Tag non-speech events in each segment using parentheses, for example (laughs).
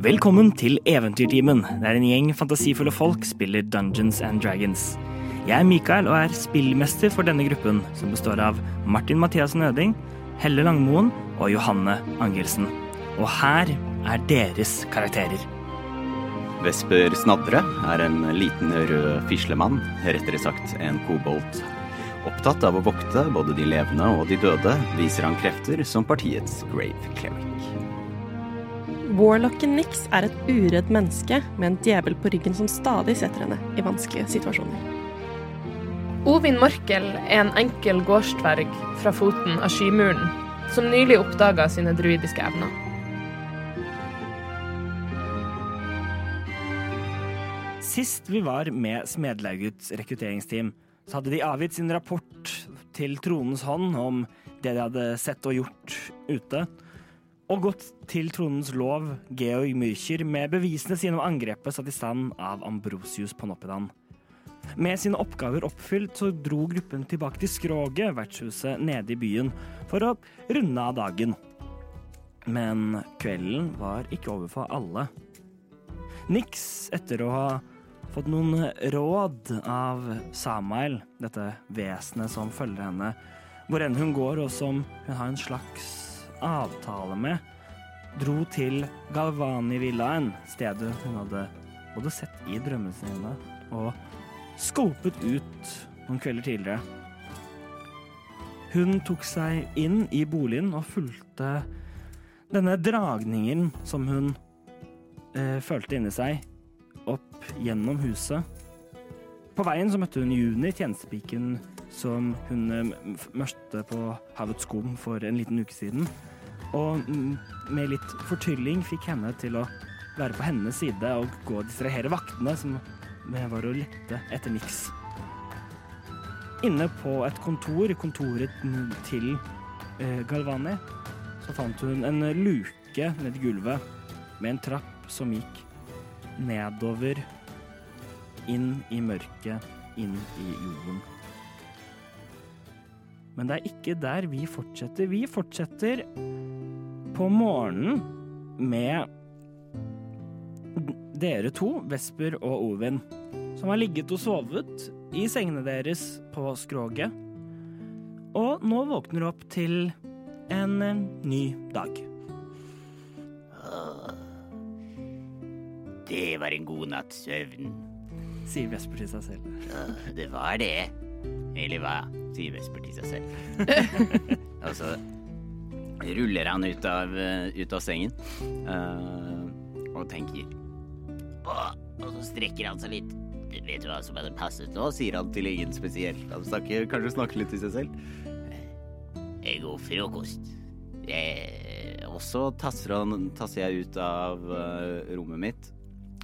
Velkommen til Eventyrtimen, der en gjeng fantasifulle folk spiller Dungeons and Dragons. Jeg er Mikael og er spillmester for denne gruppen, som består av Martin Mathiassen Øding, Helle Langmoen og Johanne Angelsen. Og her er deres karakterer. Vesper Snadre er en liten rød fislemann, rettere sagt en kobolt. Opptatt av å vokte både de levende og de døde, viser han krefter som partiets Grave Cleric. Warlocken Nix er et uredd menneske med en djevel på ryggen som stadig setter henne i vanskelige situasjoner. Ovin Morkel er en enkel gårdsdverg fra foten av Skymuren, som nylig oppdaga sine druidiske evner. Sist vi var med Smedlaugets rekrutteringsteam, så hadde de avgitt sin rapport til tronens hånd om det de hadde sett og gjort ute, og gått til tronens lov, Georg Myrkjer, med bevisene sine om angrepet satt i stand av Ambrosius Panoppidan. Med sine oppgaver oppfylt så dro gruppen tilbake til Skroget, vertshuset nede i byen, for å runde av dagen. Men kvelden var ikke over for alle. Niks, etter å ha fått noen råd av Samael, dette vesenet som følger henne hvor enn hun går, og som hun har en slags avtale med, dro til Galvani-villaen, stedet hun hadde både sett i drømmene sine og skopet ut noen kvelder tidligere. Hun tok seg inn i boligen og fulgte denne dragningen som hun eh, følte inni seg, opp gjennom huset. På veien så møtte hun Juni, tjenestepiken som hun eh, møtte på Havets Skum for en liten uke siden. Og mm, med litt fortylling fikk henne til å være på hennes side og gå og distrahere vaktene, som var å lette etter niks. Inne på et kontor, kontoret til eh, Galvani, så fant hun en luke nedi gulvet med en trapp som gikk nedover, inn i mørket, inn i jorden. Men det er ikke der vi fortsetter. Vi fortsetter på morgenen med dere to, Vesper og Ovin, som har ligget og sovet i sengene deres på skroget. Og nå våkner du opp til en eh, ny dag. Det var en god natts søvn. Sier Vesper til seg selv. Det var det. Eller hva, sier Vesper til seg selv. (laughs) og så ruller han ut av, eh, ut av sengen uh, og tenker Åh, Og så strekker han seg litt. Vet du hva som hadde passet nå, sier han til ingen spesielt. Han snakker, kanskje snakker litt til seg selv. En god frokost. Jeg, og så tasser, han, tasser jeg ut av uh, rommet mitt.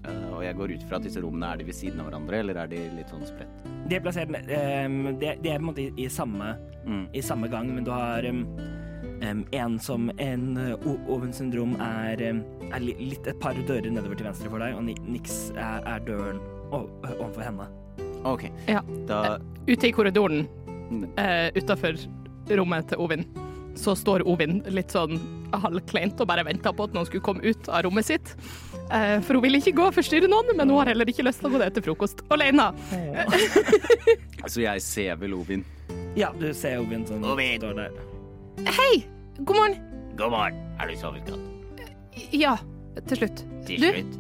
Eh, og jeg går ut fra at disse rommene er de ved siden av hverandre, eller er de litt sånn spredt? De er plassert um, de, de er på en måte i, i, samme, Mm. i samme gang, men du har um, um, en som En uh, O- Oven syndrom er, um, er li, litt et par dører nedover til venstre for deg, og Ni- Nix er, er døren Ovenfor overfor henne. OK. Ja. Da Ute i korridoren uh, utafor rommet til Ovin, så står Ovin litt sånn halvkleint og bare venter på at noen skulle komme ut av rommet sitt. Eh, for hun vil ikke gå og forstyrre noen, men hun har heller ikke lyst til å gå ned til frokost alene. (laughs) Så jeg ser vel Ovin. Ja, du ser Ovin som Ovin! står der. Hei! God morgen. God morgen. Er du sovet godt? Ja, til slutt. Til Du? slutt?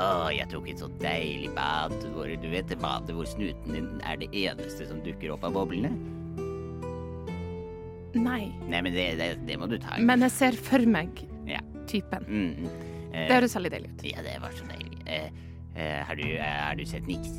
Å, jeg tok et så deilig bad hvor du vet det badet hvor snuten din er det eneste som dukker opp av boblene? Nei. Nei, men det, det, det må du ta. Men jeg ser for meg Ja. typen. Mm. Eh, Det høres veldig deilig ut. Ja, det var så deilig. Eh, eh, har, du, har du sett niks?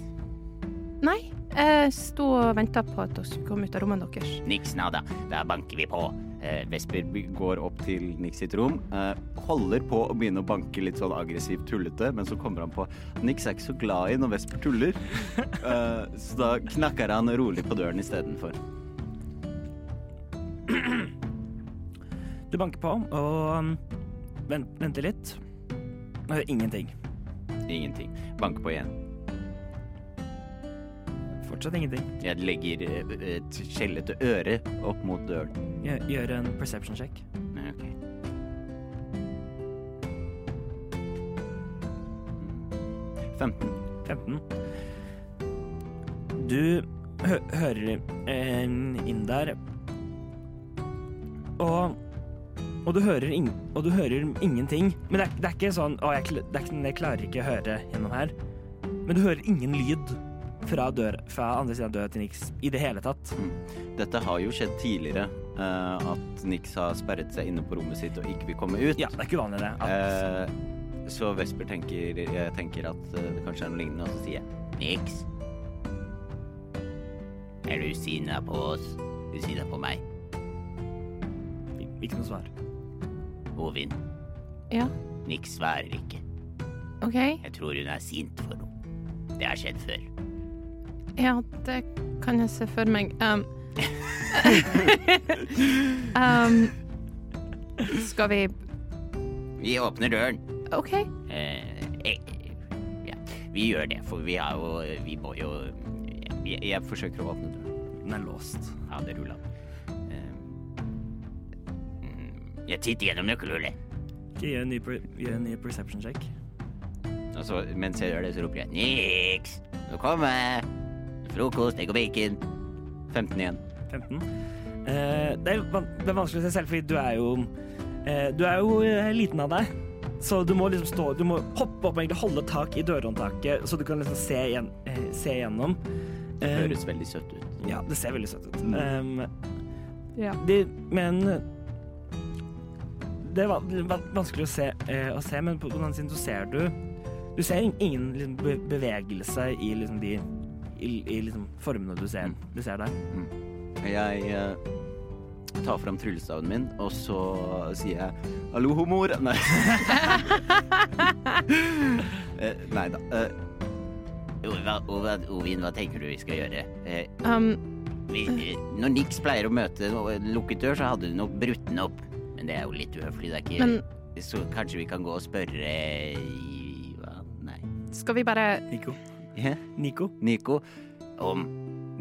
Nei, jeg sto og venta på at dere skulle komme ut av rommet deres. Niks nada. Da banker vi på. Eh, Vesper går opp til Nix sitt rom, eh, holder på å begynne å banke litt sånn aggressivt tullete, men så kommer han på at Nix er ikke så glad i når Vesper tuller, (laughs) eh, så da knakker han rolig på døren istedenfor. Du banker på og um, venter litt. Ingenting. Ingenting. Banker på igjen. Fortsatt ingenting. Jeg legger eh, et skjellete øre opp mot døren. Gjør, gjør en perception check. Ok. 15. 15. Du hø hører en inn der, og, og, du hører in og du hører ingenting. Men det er, det er ikke sånn å, jeg, det er ikke, jeg klarer ikke å høre gjennom her. Men du hører ingen lyd fra, dør, fra andre siden av døra til Nix i det hele tatt. Dette har jo skjedd tidligere, Uh, at Nix har sperret seg inne på rommet sitt og ikke vil komme ut. Ja, det er ikke uvanlig, det. At, Uh, så Vesper tenker, jeg tenker at eh, det kanskje er noe lignende, og så sier jeg Nix. Er du sinna på oss? Du sinna på meg? ikke noe svar. Ovin. Ja, Nix svarer ikke. OK. Jeg tror hun er sint for noe. Det har skjedd før. Ja, det kan jeg se for meg. Um, (laughs) um, skal vi Vi åpner døren. OK. Eh, eh, ja, vi gjør det, for vi har jo Vi må jo jeg, jeg forsøker å åpne døren. Den er låst. Ja, det rulla. Jeg titter gjennom nøkkelhullet. Ikke Gjør en ny, per gjør en ny perception check. Og så, mens jeg gjør det, så roper jeg niks. nå kommer jeg. Frokost, egg og bacon. 15 igjen. 15. Eh, det, er, van- det er vanskelig å se selv, fordi du er jo eh, Du er jo eh, liten av deg. Så du må liksom stå Du må hoppe opp og egentlig holde tak i dørhåndtaket, så du kan liksom se, igjen, eh, se igjennom. Det Eh, høres veldig søtt ut. Ja, det ser veldig søtt ut. Mm. Um, Ja. de, men Det er van- van- vanskelig å se, eh, å se, men på den andre siden så ser du Du ser ingen liksom, bevegelse i liksom de i, i liksom formene du ser, du ser der. Jeg uh, tar fram tryllestaven min, og så sier jeg 'hallo, homor'. Nei. uh, (laughs) nei da. Uh, Ovin, hva tenker du vi skal gjøre? Eh, Um, vi, når Nix pleier å møte en lukket dør, så hadde hun nok brutt den opp. Men det er jo litt uhøflig. Det er ikke men Så kanskje vi kan gå og spørre i hva? Nei. skal vi bare Nico. ja, Nico. Nico, Om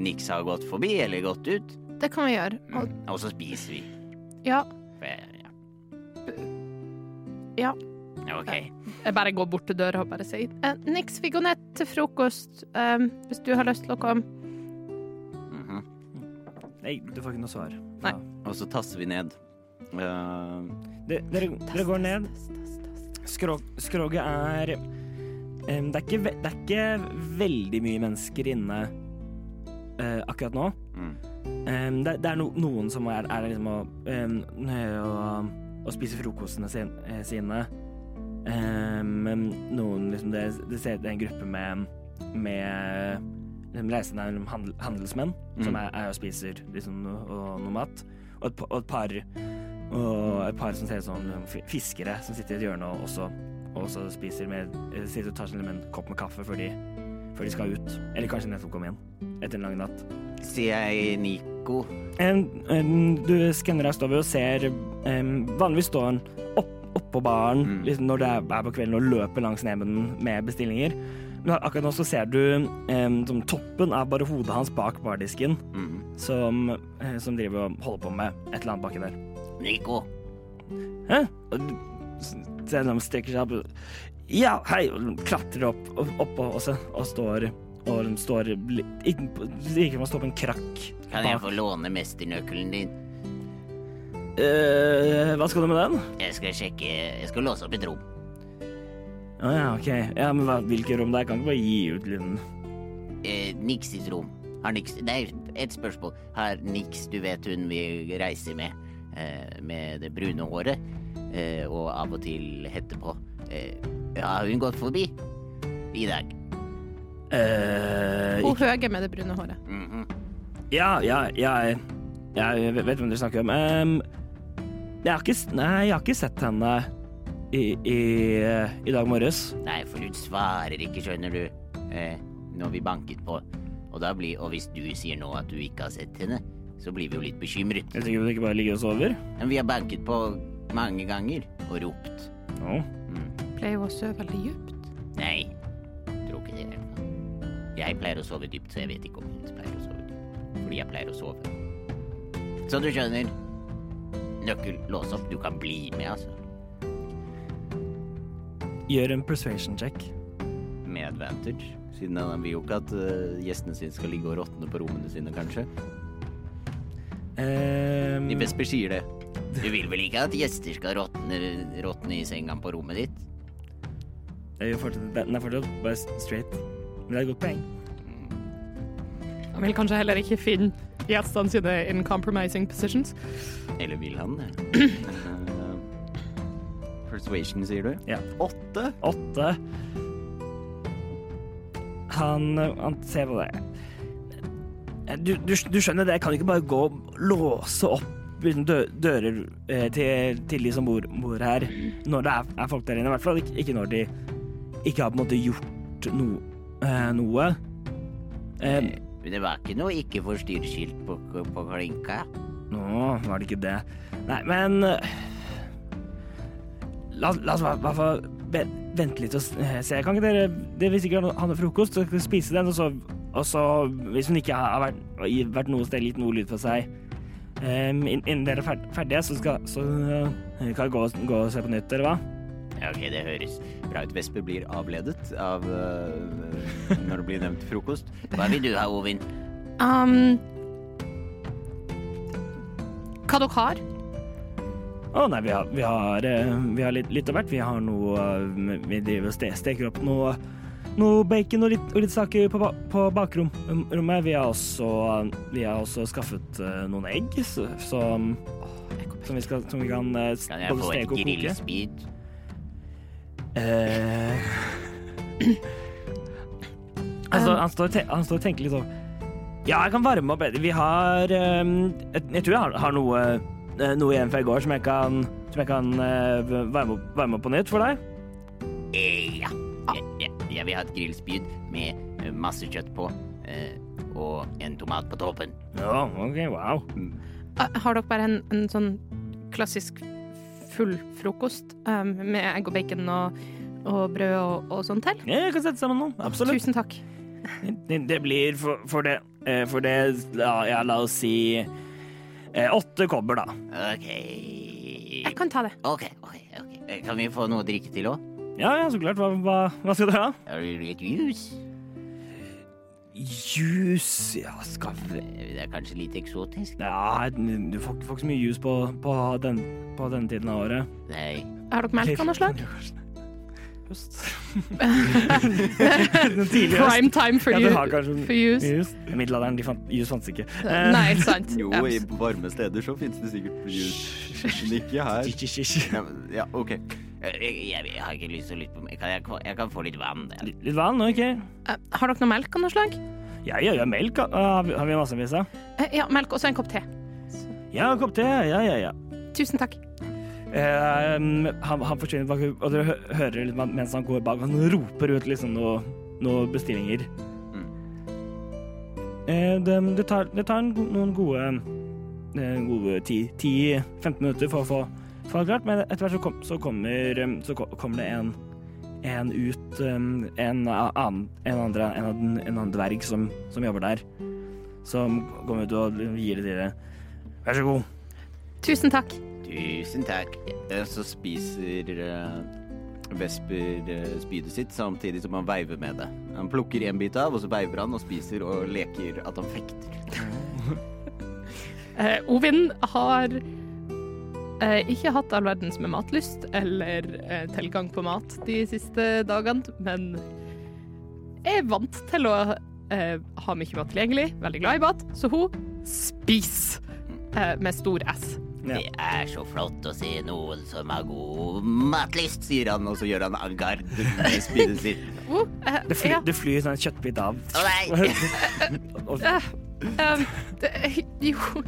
Nix har gått forbi eller gått ut, Det kan vi gjøre. Og, og så spiser vi. ja, ja. ja. OK. Jeg bare går bort til døra og bare sier eh, Niks, vi går ned til frokost um, hvis du har lyst til å komme. Mhm. Nei, du får ikke noe svar. Nei. Ja. og så tasser vi ned. Eh, Det- Dere, dere går ned. Skrog, skroget er um, det, er ikke, det er ikke veldig mye mennesker inne uh, akkurat nå. mm. Um, det, det er no, noen som er, er liksom og, um, å, å spise frokostene eh, sine. Men noen liksom det, det ser det er en gruppe med med liksom, reisende liksom, handel, handelsmenn som Mm. er, er og spiser liksom, og, og, noe mat. Og et, og et par og et par som ser ut som liksom, fiskere som sitter i et hjørne og også, og også spiser med eh, sitter og tar seg en kopp med kaffe før de, før de skal ut. Eller kanskje nettopp kom igjen etter en lang natt. Sier jeg Nico? En, en, du skanner deg stover og ser um, Vanligvis står han opp, oppå baren Mm. liksom når det er, på kvelden og løper langs neven med bestillinger. Men akkurat nå så ser du um, som toppen av bare hodet hans bak bardisken, Mm. som, eh, som driver og holder på med et eller annet baki der. Nico? Hæ? Selv om strekker seg opp Ja, hei! Og klatrer opp oppå også, og står og de står like Det som å stå på en krakk. Kan jeg få låne mesternøkkelen din? Uh, hva skal du med den? Jeg skal sjekke Jeg skal låse opp et rom. Å ja, OK. Ja, men hva, hvilke rom det er? Kan ikke bare gi ut lyden. Uh, Nix sitt rom. Har Nix Nei, et spørsmål. Har Nix, du vet hun vi reiser med, eh, med det brune håret, eh, og av og til hette på, Ja, har hun gått forbi i dag? Eh, Hun høye med det brune håret. Mhm. ja, ja, jeg, jeg vet hvem dere snakker om. Um, jeg har ikke Nei, jeg har ikke sett henne i, i, i dag morges. Nei, for hun svarer ikke, skjønner du, eh, når vi banket på. Og, da blir, og hvis du sier nå at du ikke har sett henne, så blir vi jo litt bekymret. Jeg tenker hun ikke bare ligger og sover. Men vi har banket på mange ganger og ropt. Ja. Mm. Pleier jo å sove veldig dypt? Nei, tror ikke det. Jeg pleier å sove dypt, så jeg vet ikke om hun pleier å sove dypt. Fordi jeg pleier å sove. Så du skjønner. Nøkkel, lås opp. Du kan bli med, altså. Gjør en persuasion check. Med advantage. Siden han vil jo ikke at eh, gjestene sine skal ligge og råtne på rommene sine, kanskje. Ehm, De Vesper sier det. Du vil vel ikke at gjester skal råtne, råtne i senga på rommet ditt? det er fortsatt, den er fortsatt bare straight. Men det er et godt poeng. Han vil kanskje heller ikke finne gjestene sine in compromising positions. Eller vil han det? (clears throat) Eh, Persuasion, sier du? Ja. Åtte? Åtte. Han, han ser på deg. Du, du, du skjønner det, jeg kan ikke bare gå og låse opp dø, dører eh, til, til de som bor, bor her, når det er, er folk der inne. I hvert fall ikke, ikke når de ikke har på en måte gjort no, eh, noe. Eh, Men det var ikke noe ikke forstyrr-skilt på, på klinka. Nå var det ikke det. Nei, men eh, La, la oss i hvert fall vente litt og eh, se. Kan ikke dere dere Hvis ikke ha noe frokost, så kan dere spise den, og så, og så Hvis hun ikke har vært, vært noe sted, gitt noe lyd på seg um, Innen dere er ferdige, så, skal, så uh, kan dere gå, gå og se på nytt, eller hva? Ja, ok, det høres bra ut. Vesper blir avledet av uh, når det blir nevnt frokost. Hva vil du ha, Ovin? Um, hva dere har? Å nei, vi har, vi har, eh, vi har litt, litt av hvert. Vi har noe Vi driver og steker opp noe, noe bacon og litt, og litt saker på, ba- på bakrommet. Vi har også, vi har også skaffet uh, noen egg så, som, som, vi skal, som vi kan eh, s- Kan jeg få et grillspyd? Uh, (clears throat) altså, han står, han står og tenker litt sånn Ja, jeg kan varme opp Vi har eh, jeg, tror jeg har, har noe, eh, noe igjen fra i går som jeg kan, som jeg kan eh, varme, opp, varme opp på nytt for deg. Ja. ja. Jeg, vil ha et grillspyd med eh, masse kjøtt på. eh, og en tomat på toppen. Ja, OK, wow. Uh, har dere bare en, en sånn klassisk full frokost um, med egg og bacon og, og brød og, og sånn til? Ja, jeg kan sette sammen noen. Absolutt. Tusen takk. Det, det blir for, for det eh, For det ja, ja, la oss si eh, åtte kobber, da. OK. Jeg kan ta det. OK, okay, ok. Eh, Kan vi få noe å drikke til òg? Ja, ja, så klart. Hva, hva, hva skal dere ha? Har du litt juice? Juice Ja, skal vi Eh, Det er kanskje litt eksotisk? Ja, du får, får ikke så mye juice på, på, den, på denne tiden av året. Nei. Har dere melk av noe slag? Høst. (laughs) Prime time for, Ja, du you, har kanskje for juice. I middelalderen, de fant, juice fantes ikke. Eh, Nei, sant. (laughs) Jo, i varme steder så finnes det sikkert juice. Men ikke her. Ja, ja, OK. Eh, Jeg, jeg, jeg har ikke lyst til å lytte på meg. Kan jeg, jeg kan få litt vann. der. Litt litt vann, OK? Uh, Har dere noe melk av noe slag? Ja, ja, ja, melk uh, har vi- har vi massevis av. Uh, Ja, melk og så en kopp te. Ja, en kopp te. Ja, ja, ja. Tusen takk. Eh, han, han forsvinner bak, og dere hører litt mens han går bak. Han roper ut liksom noen noe bestillinger. Mm. Eh, det, det tar, det tar noen gode, gode 10-15 minutter for å få, klart, men etter hvert så, kom, så, kommer, um, så kommer det en, en ut um, en, annen, en, andre, en, annen, en annen dverg som, som jobber der. Som kommer ut og gir det til deg. Vær så god. Tusen takk. Tusen takk. Eh, Så spiser eh, Vesper eh, spydet sitt samtidig som han veiver med det. Han plukker en bit av, og så veiver han og spiser og leker at han fekter. Eh, Ovin har ikke hatt all verdens med matlyst eller eh, tilgang på mat de siste dagene, men er vant til å eh, ha mye mat tilgjengelig, veldig glad i mat, så hun spiser eh, med stor S. Ja. Det er så flott å se noen som har god matlyst, sier han, og så gjør han agard med spydet sitt. (laughs) Oh, eh, Det, fly, ja, det flyr sånn en kjøttbit av. Å nei! Og- (laughs) eh, eh, det, jo,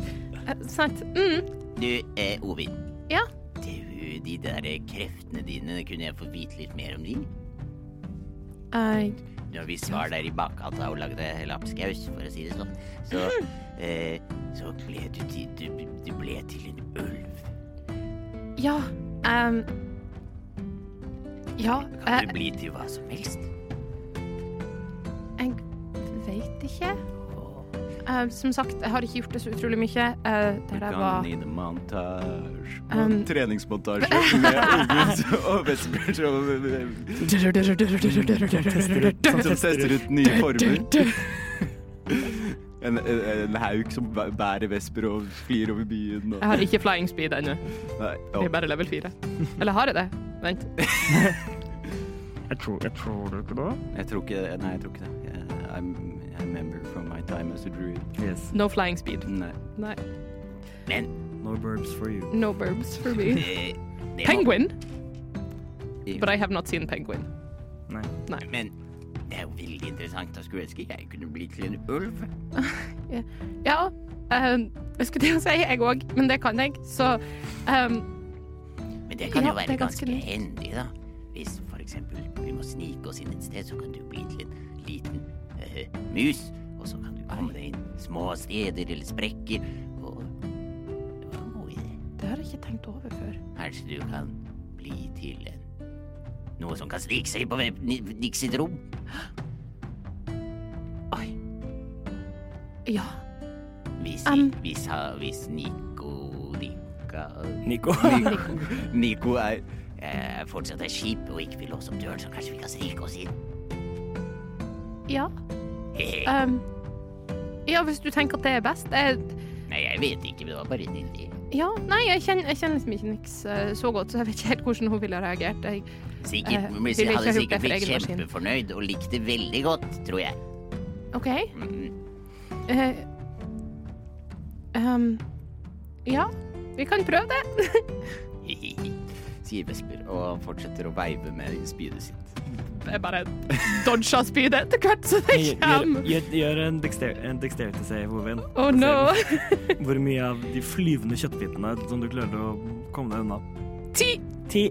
eh, sant. Mm, Du, eh, Ovin. Ja? Du, de der kreftene dine, kunne jeg få vite litt mer om de? eh, Når vi var der i bakgata og lagde lapskaus, for å si det sånn, så, (laughs) eh, så ble du, du, du ble til en ulv. ja Um, Ja, Kan du du bli til hva som helst? jeg vet ikke. Eh, som sagt, jeg har ikke gjort det så utrolig mye. Uh, der jeg var Kan inn montasje Um, Treningsmontasje (laughs) med August og Vesper som, som tester ut nye former. En, en, en hauk som bærer Vesper og flyr over byen. Og, Jeg har ikke flying speed ennå. Det Jeg er bare level 4. Eller har jeg det? Vent. (laughs) Jeg tror, jeg tror det ikke det. jeg tror ikke Nei, jeg tror ikke det. Jeg- I'm, I remember from my time as a druid. Yes. No flying speed. Nei. Nei. Men No burbs for you. No burbs for me. (laughs) Penguin? But I have not seen penguin. Nei. Men det er jo veldig interessant. Da skulle jeg ønske jeg kunne bli til en ulv. (laughs) Ja, um, jeg skulle til å si jeg òg, men det kan jeg. Så um, Men det kan Ja, jo være ganske ganske hendig, da. Hvis for eksempel vi må snike oss inn et sted, så kan du bli til en mus. Og så kan du komme deg inn små steder eller sprekker. Og det var en god idé. det har jeg ikke tenkt over før. Kanskje du kan bli til en noe som kan snike seg på Nick sitt rom. Oi. Ja. Hvis, Um. hvis, hvis Nico Nika (laughs) Nico. Nico er eh, fortsatt er skip og ikke vil låse opp døren, så kanskje vi kan snike oss inn. Ja. Um, ja, hvis du tenker at det er best. Jeg, Nei, jeg vet ikke, det var bare din idé. ja, nei, jeg kjenner, jeg kjenner liksom ikke Nix eh, så godt, så jeg vet ikke helt hvordan hun ville reagert. Jeg, Sikkert, Eh, men vil jeg hadde sikkert blitt kjempefornøyd og likt det veldig godt, tror jeg. OK. Mm. Uh, um, ja, vi kan prøve det. (laughs) Sier Vesper, og fortsetter å veive med spydet sitt. Jeg bare dodger spydet etter hvert, som det kommer. gjør, gjør en, dexter, en dexterity save, Ovin. Oh no. Hvor mye av de flyvende kjøttbitene som du klarer å komme deg unna. Ti. Ti.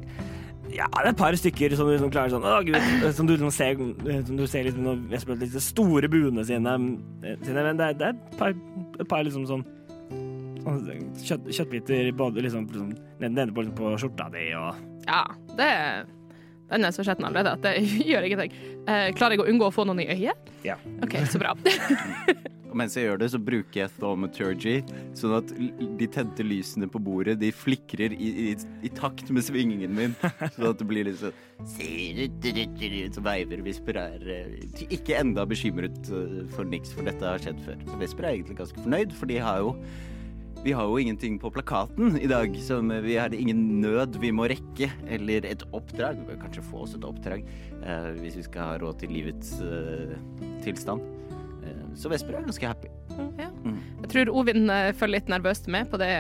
Ja, det er et par stykker som du liksom klarer sånn Å, gud. Som du liksom ser, som du ser litt de store buene sine, sine men det er, det er et par, et par liksom sånn sånn kjøtt, kjøttbiter både liksom, liksom nede på, på, på skjorta di og Ja, det Den er så skjetten allerede at det (laughs) gjør ingenting. Eh, klarer jeg å unngå å få noen i øyet? Ja. OK, så bra. (laughs) Og mens jeg gjør det, så bruker jeg thaumaturgy, sånn at de tente lysene på bordet de flikrer i, i, i takt med svingingen min. Sånn at det blir litt sånn Så veiver Visper er eh, ikke enda bekymret eh, for niks, for dette har skjedd før. Så Visper er egentlig ganske fornøyd, for de har jo vi har jo ingenting på plakaten i dag, som vi har ingen nød vi må rekke, eller et oppdrag. Vi bør kanskje få oss et oppdrag eh, hvis vi skal ha råd til livets eh, tilstand. Eh, så Vesper er ganske happy. Ja. Mm. Jeg tror Ovin eh, følger litt nervøst med på det,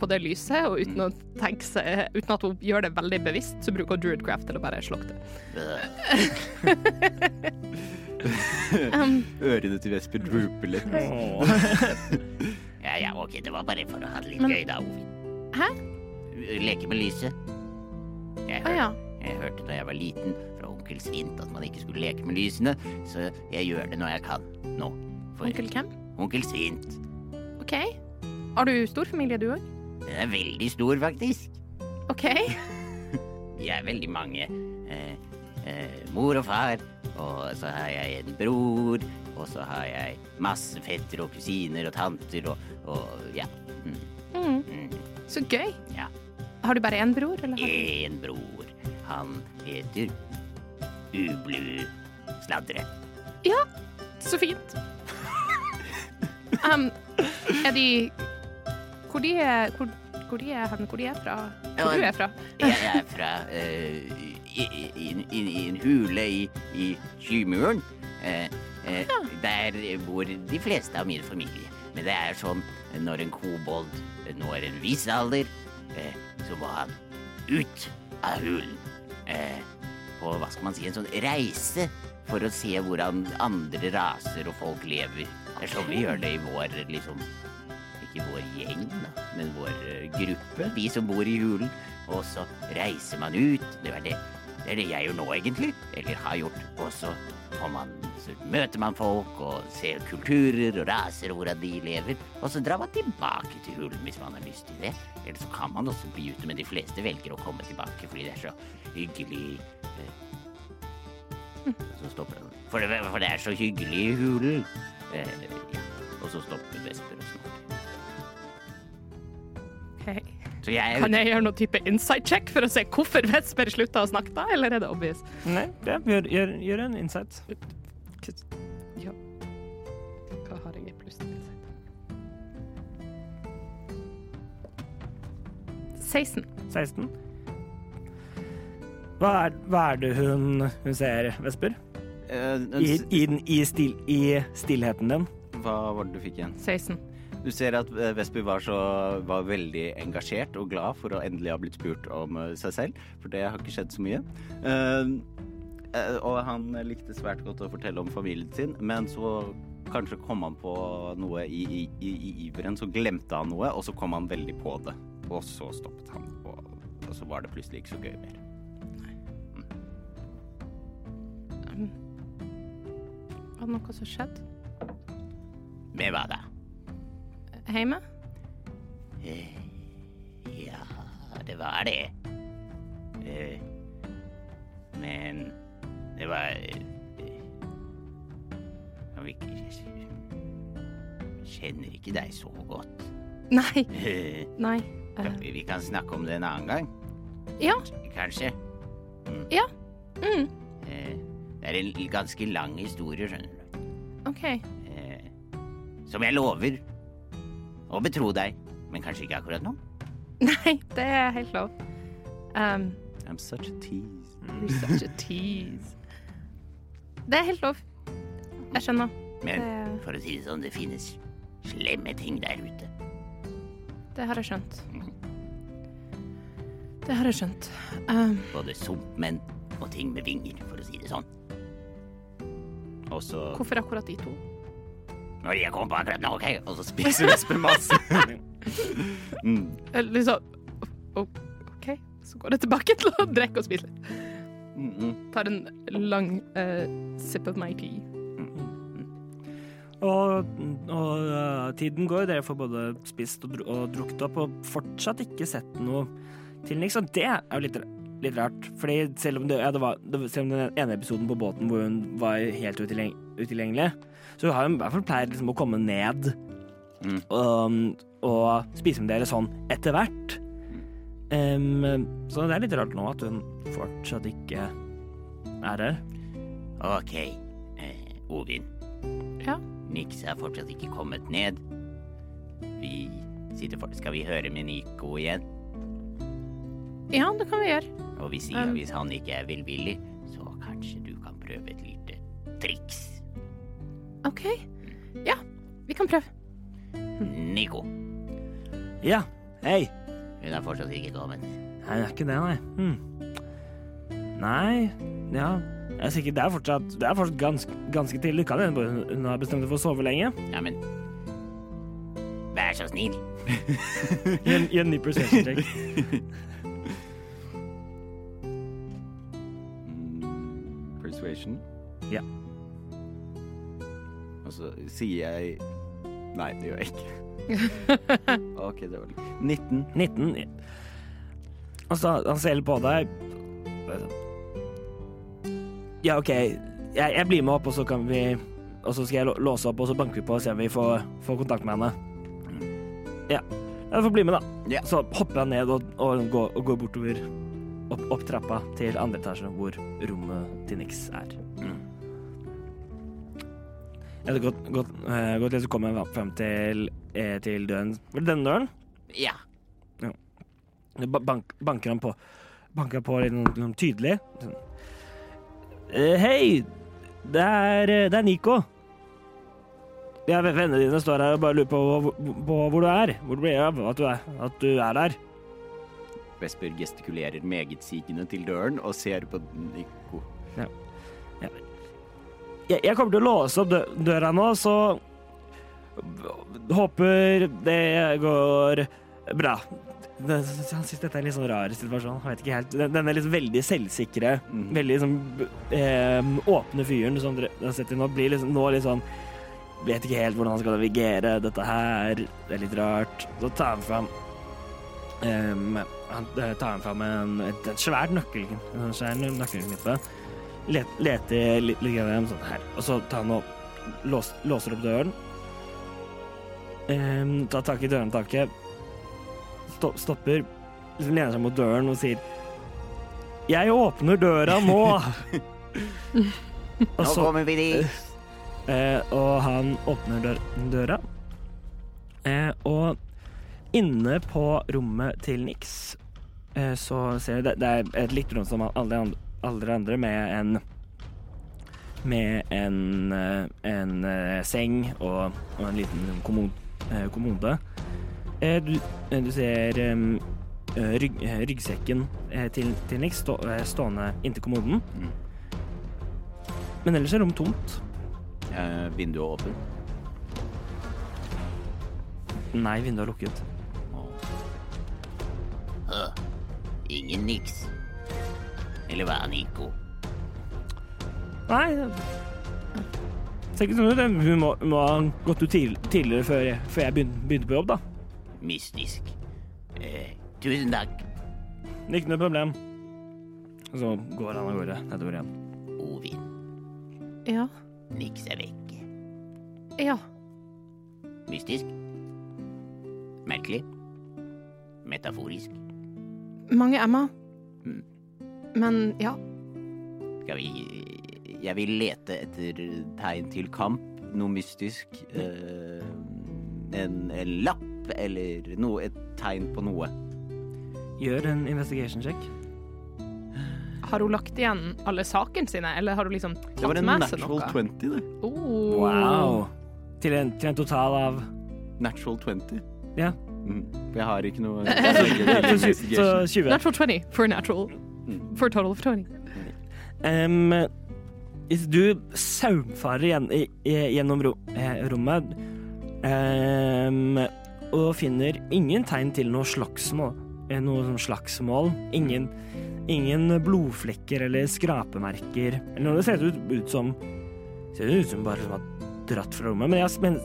på det lyset, og uten å tenke seg Uten at hun gjør det veldig bevisst, så bruker hun Druidcraft til å bare slokke det. (laughs) Um, Ørene til Vesper drooper litt. (laughs) Ja, ja, ok, det var bare for å ha det litt Men- gøy da, Ovin. Hæ? Leke med lyset. Jeg, Å ah, ja. jeg hørte da jeg var liten fra onkel Svint at man ikke skulle leke med lysene, så jeg gjør det når jeg kan nå. For Onkel hvem? onkel Svint. OK. Har du stor familie, du òg? Den er veldig stor, faktisk. OK. (laughs) Vi er veldig mange. Eh, eh, mor og far, og så har jeg en bror, og så har jeg masse fetter og kusiner og tanter og, og ja. Mm, Mm, mm. så gøy. Ja. Har du bare én bror, eller? Én. Bror. Han heter Ublu Sladre. Så fint. Um, er de Hvor de er Hvor, hvor de er hen? Hvor de er fra? Hvor du er fra? Jeg er fra eh, i, i, i, i en hule i, i skymuren. Eh, eh, Der bor de fleste av min familie. Men det er sånn når en kobold når en viss alder, eh, så må han ut av hulen. Eh, på hva skal man si, en sånn reise for å se hvordan andre raser og folk lever. Det er sånn vi gjør det i vår liksom ikke vår gjeng, da, men vår eh, gruppe, vi som bor i hulen. Og så reiser man ut. Det er det, det er det jeg gjør nå, egentlig. Eller har gjort. Og så, man, så møter man folk og ser kulturer og raser og hvordan de lever. Og så drar man tilbake til hulen hvis man har lyst til det. Eller så kan man også bli ute, men de fleste velger å komme tilbake fordi det er så hyggelig. eh. Så stopper den. For det, for det er så hyggelig i hulen. Eh, ja. Og så stopper Vesper og snorker. Ok. Så jeg Kan jeg gjøre noe type insight check for å se hvorfor Vesper slutta å snakke da, eller er det obvious? Nei, ja, gjør, gjør, gjør en insight. Ja. Hva har jeg i pluss til insight? 16. 16. Hva er, hva er det hun, hun ser, Vesper? Uh, I, i, den, i, stil, I stillheten din? Hva var det du fikk igjen? 16. Du ser at Vestby var, så, var veldig engasjert og glad for å endelig ha blitt spurt om eh, seg selv, for det har ikke skjedd så mye. Eh, eh, og han likte svært godt å fortelle om familien sin, men så kanskje kom han på noe i, i, i, i iveren, så glemte han noe, og så kom han veldig på det. Og så stoppet han, og, og så var det plutselig ikke så gøy mer. Var det noe som skjedde? Med hva da? Hjemme? Eh, Ja, det var det. Eh, Men det var eh, Jeg jeg Kjenner ikke deg så godt. Nei. Eh, Nei. eh, Vi kan snakke om det en annen gang, ja. kanskje. Mm. Eh, Det er en ganske lang historie, skjønner du. OK. Eh, Som jeg lover å betro deg, men kanskje ikke akkurat nå. (laughs) Nei, det er helt lov. Um, I'm such a tease. you're such a tease. Det er helt lov. Jeg skjønner. Men Det, for å si det sånn, det finnes slemme ting der ute. det har jeg skjønt. Det har jeg skjønt. Um, Både sumpmenn og ting med vinger, for å si det sånn. Og så hvorfor akkurat de to? Når jeg kommer på akkurat nå, OK? Og så spiser Vesper masse. (laughs) mm. Eh, Liksom OK, så går jeg tilbake til å drikke og spise litt. Mm -mm. Tar en lang uh, sip of my tea. Og, og uh, tiden går, dere får både spist og, og drukket opp, og fortsatt ikke sett noe til Nix. Og det er jo litt, litt rart, fordi selv om, det, ja, det var, det, selv om den ene episoden på båten hvor hun var helt utilgjeng utilgjengelig, så har hun i hvert fall pleid liksom å komme ned Mm. og, og spise med dere sånn etter hvert. Um, så det er litt rart nå at hun fortsatt ikke er her. OK, eh, Ovin. Ja. Nix er fortsatt ikke kommet ned. Vi sitter for... Skal vi høre med Nico igjen? Ja, det kan vi gjøre. Og vi sier Um. hvis han ikke er velvillig, så kanskje du kan prøve et lite triks. OK. Ja, vi kan prøve. Nico. Ja, hei. Hun er fortsatt ikke kommet. Nei, det er ikke det, nei. Hmm. Nei, ja Jeg er sikker, Det er fortsatt, det er fortsatt ganske, ganske tidlig. Kan hende hun har bestemt seg for å sove lenge. Ja, men Vær så snill. (laughs) Gi en, ny perception check. (laughs) Mm, Persuasion. Ja. Og så sier jeg Nei, det gjør jeg ikke. (laughs) OK, det var litt 19. 19. Og så han ser på deg. Ja, OK. Jeg, jeg blir med opp, og så kan vi Og så skal jeg låse opp, og så banker vi på og ser om vi får, får kontakt med henne. Ja. Jeg får bli med, da. Yeah. Så hopper jeg ned og, og, går, og går bortover opp, opp trappa til andre etasje, hvor rommet til Nix er. Jeg hadde gått, gått, eh, gått litt, så kom jeg frem til, eh, til døren. Var det denne døren? Ja. Ba- Bank, banker han på Banker han på litt noen, noen tydelig. Sånn. Eh, Hei! Det er, eh, det er Nico. Ja, vennene dine står her og bare lurer på, hvor- på hvor du er. Hvor du blir av at du er, at du er der. Vesper gestikulerer megetsigende til døren og ser på Nico. Jeg, jeg kommer til å låse opp dø døra nå, så håper det går bra. Han synes dette er en litt sånn rar situasjon. Han vet ikke helt. Den, den er liksom veldig selvsikre, mm. veldig liksom eh, åpne fyren som dere har sett nå, blir liksom nå litt sånn Vet ikke helt hvordan han skal navigere dette her. Det er litt rart. Så tar han fram em, Han eh, tar han fram en, et, et svært nøkkelknippe. Let, leter litt, grann sånn her. Og så tar han og lås, låser opp døren. Um, tar tak i dørhåndtaket, sto stopper, liksom lener seg mot døren og sier Jeg åpner døra nå! (laughs) og, Nå kommer vi dit. Uh, og han åpner dør døra. uh, og inne på rommet til Nix uh, så ser du det, det er et litt rom som alle de andre, alle andre med en med en, eh, en eh, seng og, og en liten eh, kommode. Du, du ser rygg, ryggsekken til, til Nix stå, stående inntil kommoden. Mm. Men ellers er rommet tomt. Eh, vinduet åpent. Nei, vinduet er lukket. Ingen niks. Eller hva, Nico? Nei det ser ikke sånn ut. Hun må, må ha gått ut tidligere før jeg, før jeg begynte, begynte på jobb, da. Mystisk. Eh, tusen takk, Ikke noe problem. Og så går han av gårde nedover igjen. Ovin. Ja. Niks er vekk. Ja. Mystisk. Merkelig. Metaforisk. Mange Emma. Mm. Men ja. Skal vi Jeg vil lete etter tegn til kamp. Noe mystisk. Eh, en, en lapp eller noe, et tegn på noe. Gjør en investigation check. Har hun lagt igjen alle sakene sine, eller har hun liksom Det var tatt en med seg natural noe? 20, det. Oh. Wow. Til en, til en total av Natural 20. Ja. Mm. (laughs) Jeg har ikke noe så, så 20. Natural 20 for natural. Mm. For total of 20. Hvis du saumfarer gjennom ro, eh, rommet um, og finner ingen tegn til noe slagsmål, eh, noe sånn slagsmål ingen, ingen blodflekker eller skrapemerker eller noe. Det ser ut, ut som ser ut som bare som har dratt fra rommet. Men, jeg, men,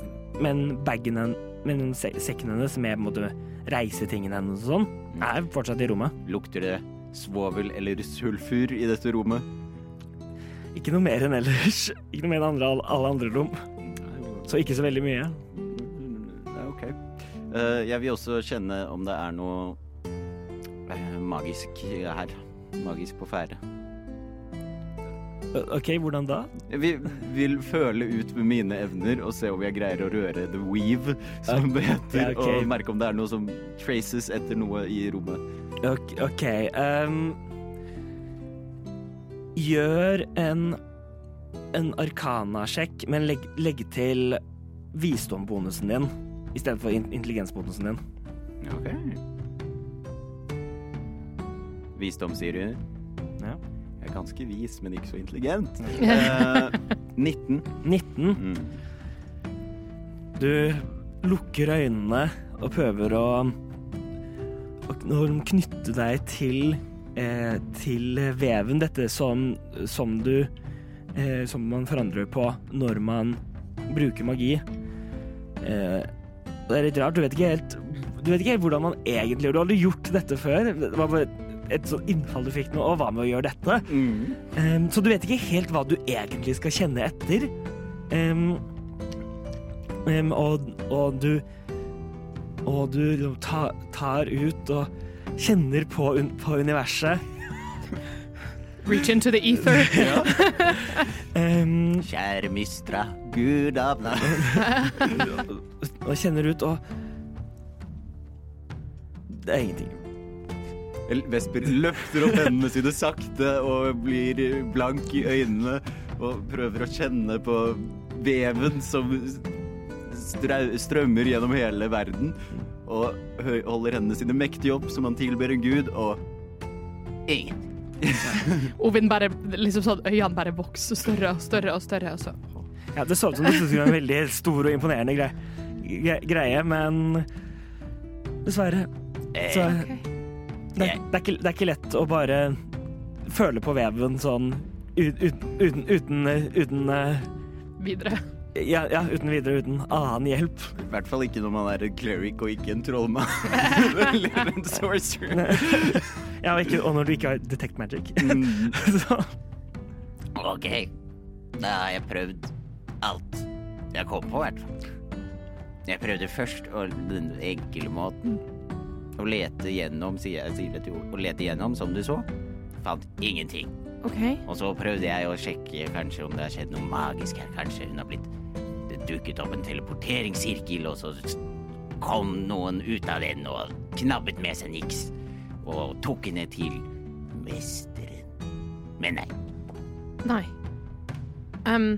men bagen men sekken hennes med måte, reisetingene hennes og sånn, er fortsatt i rommet. Lukter det svovel eller sulfur i dette rommet? Ikke noe mer enn ellers. Ikke noe mer enn andre, alle andre rom. Så ikke så veldig mye. OK. Eh, jeg vil også kjenne om det er noe eh, magisk her. Magisk på ferde. OK, hvordan da? Vi vil, føle ut med mine evner og se om jeg greier å røre the weave, som det heter, Ja, ok. og merke om det er noe som traces etter noe i rommet. Ok, ehm, Gjør en En arkana-sjekk, men legg, legg til visdombonusen din i stedet for in- intelligensbonusen din. Ok. Visdom, sier du? Ja. Jeg er ganske vis, men ikke så intelligent. uh, 19. 19. Mm. Du lukker øynene og prøver å, å knytte deg til, eh, til veven. Dette som, som du eh, Som man forandrer på når man bruker magi. Eh, det er litt rart. Du vet ikke helt Du vet ikke helt hvordan man egentlig gjør det. Du har aldri gjort dette før. Det var bare et sånt innfall du fikk nå. Og hva med å gjøre dette? Mm. Ehm, så du vet ikke helt hva du egentlig skal kjenne etter. Um, um, og, og du Og du liksom ta, tar ut og kjenner på, un, på universet. Reach into the ether. (laughs) um, Kjære Mistra, gud av og kjenner ut og Det er ingenting. Vesper løfter opp hendene sine sakte og blir blank i øynene og prøver å kjenne på veven som strømmer gjennom hele verden. Og holder hendene sine mektig opp som han tilber en gud, og ingen. (laughs) Ovin bare liksom sånn, øynene bare vokser større og større og større. Og så. Ja, det så ut som det skulle være en veldig stor og imponerende greie, greie, men dessverre så okay. det, det, er ikke, det er ikke lett å bare føle på veven sånn uten, uten, uten, uten eh, Videre. Ja, ja, uten videre, uten annen hjelp. I hvert fall ikke når man er en cleric og ikke en trollmann. (laughs) Eller en sorcerer. Ja, og, ikke, og når du ikke har detect magic. Mm. (laughs) Så, Ok, da har jeg prøvd alt jeg kom på, i hvert fall. Jeg prøvde først å, den enkle måten. Å lete gjennom, sier jeg sier det til ord, Å lete gjennom, som du så. Fant ingenting. Okay. Og så prøvde jeg å sjekke kanskje om det har skjedd noe magisk her. Kanskje hun har blitt dukket opp en teleporteringssirkel, og så kom noen ut av den og knabbet med seg niks. Og tok henne til mesteren. Men nei. Nei. Um,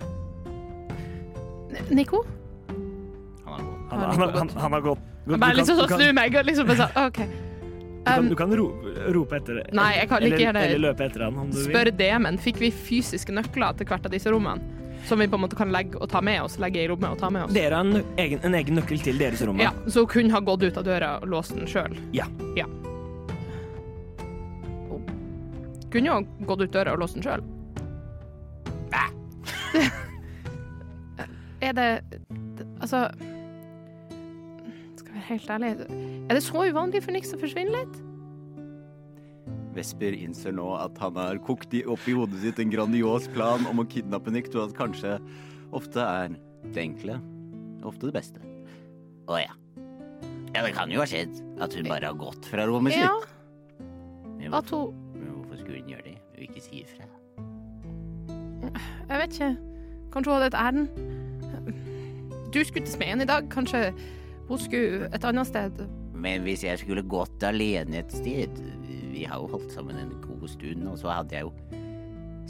Nico? Han har gått. Han, han, han, han har gått. Bare liksom sånn snu meg og liksom bare sånn OK. Du kan, du kan ro, rope etter Nei, jeg kan ikke gjøre det. Eller løpe etter han om du vil. spør det, men Fikk vi fysiske nøkler til hvert av disse rommene? Som vi på en måte kan legge og ta med oss? Legge i rommet og ta med oss? Dere har en egen, en egen nøkkel til deres rom. Ja, Så hun kunne ha gått ut av døra og låst den sjøl? Ja. ja. Kunne jo ha gått ut døra og låst den sjøl. (laughs) Er det Altså Skal vi være helt ærlig Er det så uvanlig for Nix å forsvinne litt? Vesper innser nå at han har kokt opp i hodet sitt en grandios plan om å kidnappe Nick, og at kanskje ofte er det enkle ofte det beste. Å ja. Ja, det kan jo ha skjedd at hun bare har gått fra rommet Ja, sitt. Men at hvorfor, hun men hvorfor skulle hun gjøre det og ikke si ifra? Jeg vet ikke. Kanskje hun hadde et ærend. Du skulle til smeden i dag. Kanskje hun skulle et annet sted. Men hvis jeg skulle gått alene et sted Vi har jo holdt sammen en god stund, og så hadde jeg jo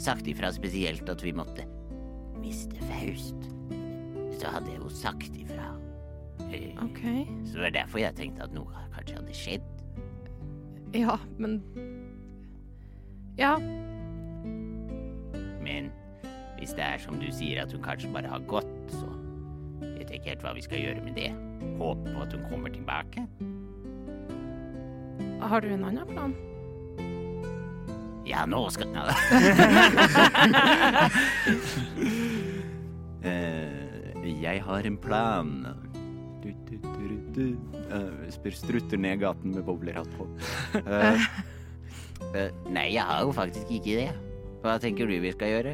sagt ifra spesielt at vi måtte miste Faust. Så hadde jeg jo sagt ifra. Eh, OK. Så det var derfor jeg tenkte at noe kanskje hadde skjedd. Ja, men Ja. Men hvis det er som du sier, at hun kanskje bare har gått, så vet jeg ikke helt hva vi skal gjøre med det. Håpe på at hun kommer tilbake. Har du en annen plan? Ja, nå skal (laughs) Eh, jeg har en plan. Du, du, du, du, du. Eh, Vesper strutter ned gaten med bowlerhatt på. Uh, Eh, Nei, jeg har jo faktisk ikke det. Hva tenker du vi skal gjøre?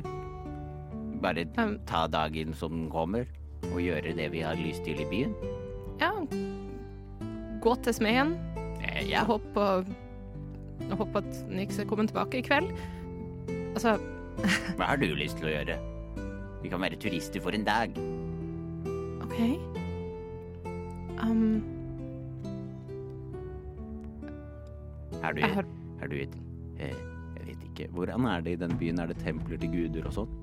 Bare ta dagen som den kommer, og gjøre det vi har lyst til i byen? ja. Gå til smeden. Ja. Hopp Ja. Jeg håper at Nix kommer kommet tilbake i kveld. Altså, Hva har du lyst til å gjøre? Vi kan være turister for en dag. OK. Um, Er du, har er du et eh, Jeg vet ikke. Hvordan er det i den byen? Er det templer til guder og sånn?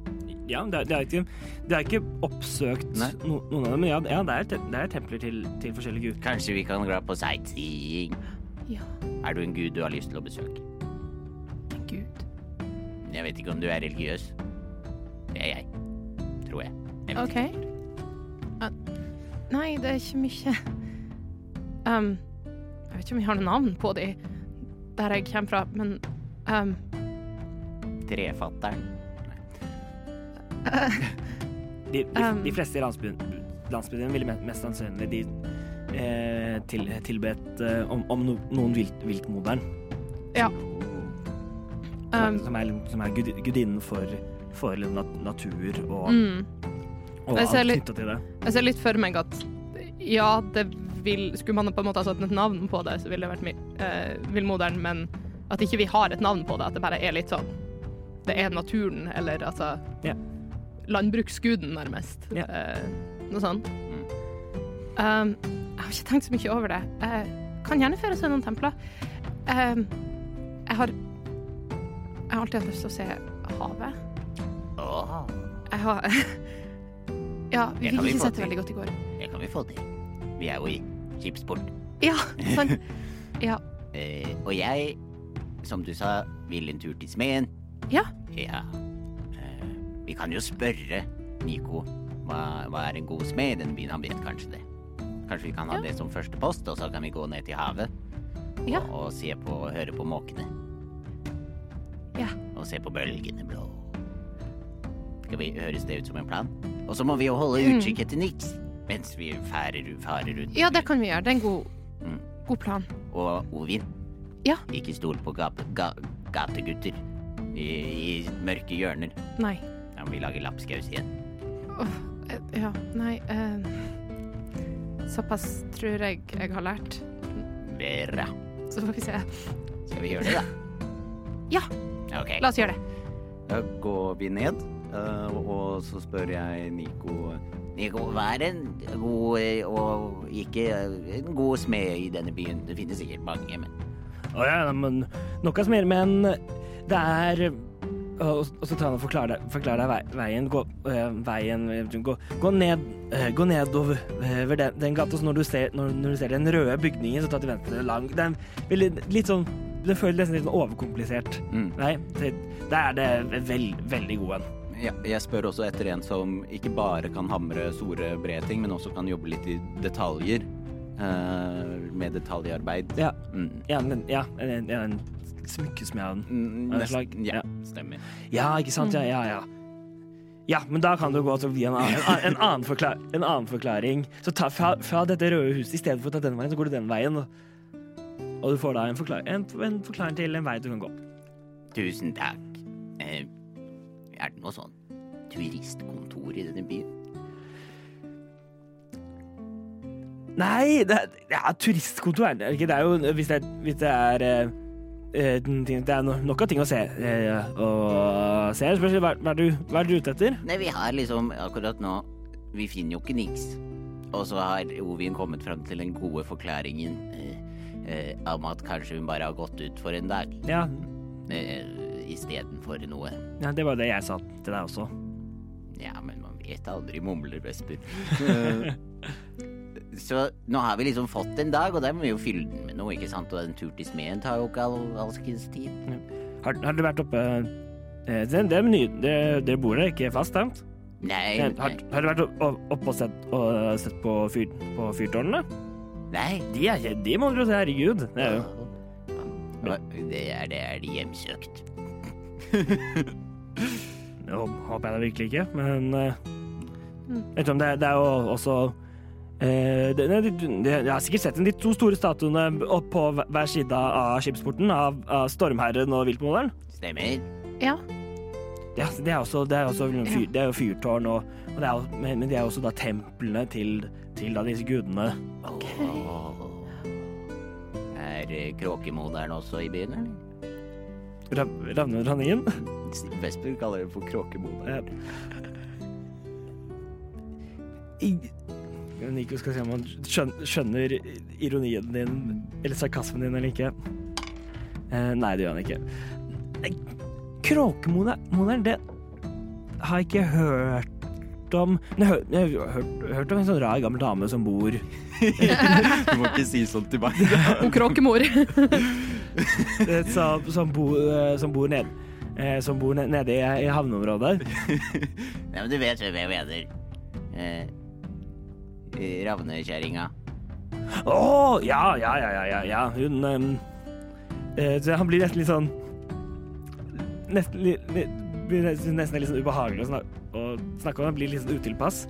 Ja, det er, det er, ikke, det er ikke oppsøkt no, noen av dem, men ja, ja det, er, det er templer til, til forskjellige guder. Kanskje vi kan dra på sightseeing? Ja, Er du en gud du har lyst til å besøke? En gud. Jeg vet ikke om du er religiøs. Det er jeg. Tror jeg. jeg OK. Uh, nei, det er ikke mye um, Jeg vet ikke om jeg har noe navn på de der jeg kommer fra, men um, Trefatteren. De, de, Um. de fleste i landsbyen, landsbyen ville mest sannsynlig de eh, til, tilbedt eh, om, om noen vilt, viltmoderen. Ja. Som er, um, som er, som er gud, gudinnen for, for natur og, mm. og alt knytta til det. Jeg ser litt for meg at ja, det vil Skulle man på en måte ha satt et navn på det, så ville det vært eh, villmoderen, men at ikke vi har et navn på det, at det bare er litt sånn Det er naturen, eller altså yeah. Landbruksguden, nærmest. Yeah. Eh, noe sånt. Um, jeg har ikke tenkt så mye over det. Jeg kan gjerne føre seg noen templer. Um, jeg har Jeg har alltid hatt lyst til å se havet. Åh, Jeg har (laughs) Ja, vi fikk ikke sett det veldig godt i går. det kan vi få til. Vi er jo i skipsport. Ja, sant. (laughs) Ja. Uh, og jeg, som du sa, vil en tur til smeden. Ja. Ja. Uh, vi kan jo spørre Nico hva, hva er en god smed i denne byen. Han vet kanskje det. Kanskje vi kan ha Ja. det som første post, og så kan vi gå ned til havet Ja. og, og se på, høre på måkene. Ja. Og se på bølgene blå. Skal vi høres det ut som en plan? Og så må vi jo holde Mm. utkikk etter niks mens vi farer, farer rundt. Ja, det kan vi gjøre. Det er en god, Mm. god plan. Og Ovin, Ja. ikke stol på gap, ga, gategutter i, i mørke hjørner. Nei. Da må vi lage lapskaus igjen. Eh, ja, nei eh, Såpass tror jeg jeg har lært. Bra. Så får vi se. Skal vi gjøre det, da? Ja. Okay. La oss gjøre det. Da går vi ned, eh, og så spør jeg Nico Nico, vær en god og ikke en god smed i denne byen. Det finnes sikkert mange, men Å ja, men noe mer, men det er og, og så tar han og forklarer deg, forklarer deg vei- veien. Gå, øh, veien øh, gå, gå ned øh, Gå nedover øh, den, den gata, så når du, ser, når, når du ser den røde bygningen, så ta til venstre lang. Det veldig, litt sånn Det føles nesten litt sånn overkomplisert. mm. Nei, det, der er det veld, veldig god en. ja, Jeg spør også etter en som ikke bare kan hamre store, brede ting, men også kan jobbe litt i detaljer. Uh, med detaljarbeid. Ja, Mm. ja, men, ja en, en, en smykkesmed. med den. nest- Ja, stemmer. Ja, ikke sant? Ja, ja, ja. Ja, men da kan du gå til å bli en, annen- en, annen- forklar, en annen forklaring. Så ta fra, fra dette røde huset, i stedet for å ta den veien, så går du den veien. Og, du får da en, forklar, en, en forklaring til en vei du kan gå. tusen takk. Eh, er det noe sånn turistkontor i denne byen? Nei, det ja, turistkontor er det ikke. Det er jo Hvis det hvis det er eh, Det er no, nok av ting å se. eh, og se. Spørs hva, hva, er du, hva er du ute etter? Nei, vi har liksom akkurat nå Vi finner jo ikke niks. Og så har Ovin kommet fram til den gode forklaringen eh, eh, om at kanskje hun bare har gått ut for en dag Ja, eh, istedenfor noe. ja, det var det jeg sa til deg også. Ja, men man vet aldri, mumler Vesper. (laughs) (laughs) Så nå har vi liksom fått en dag, og da må vi jo fylle den med noe, ikke sant? Og en tur til smeden tar jo ikke all, alskens tid. Har, har du vært oppe eh, det, det er ny, det, Dere bor der ikke fast, sant? Nei, Eh, Har, har du vært opp- opp- oppe og sett, og sett på, fyr, på fyrtårnene? nei. De er ikke De må dere se, herregud. Det er jo Det er, det er de hjemsøkt. (laughs) Jeg håper jeg det virkelig ikke, men uh, Mm. Vet du om det, det er jo også det, det, det, Jeg har sikkert sett de to store statuene opp på hver side av skipsporten av, av Stormherren og Viltmoderen. Stemmer. Ja. Det, det er også, det er også fyr, det er jo fyrtårn, og, og det er, men, men det er også da templene til, til da disse gudene. Åh. Er eh, kråkemoderen også i byen, eller? Rav- Ravne og. Vesper kaller det for kråkemoderen. Ja. Nico skal se om han skjønner, ironien din, eller sarkasmen din, eller ikke. Eh, nei, det gjør han ikke. Kråkemoderen, det har jeg ikke hørt om jeg har hørt, hørt, hørt om en sånn rar gammel dame som bor (laughs) Du må ikke si sånt til meg. Hun kråkemor. (laughs) eh, som, som, bor, eh, som bor ned, eh, som bor nede i, i havneområdet. (laughs) Ja, men du vet hvem jeg mener. Eh, Ravnekjerringa. Å, ja, ja, ja, ja, ja, ja. Hun um, eh, Han blir nesten litt sånn Nesten, li, li, blir nesten, litt sånn ubehagelig å snakke, å snakke om. Han blir litt sånn utilpass.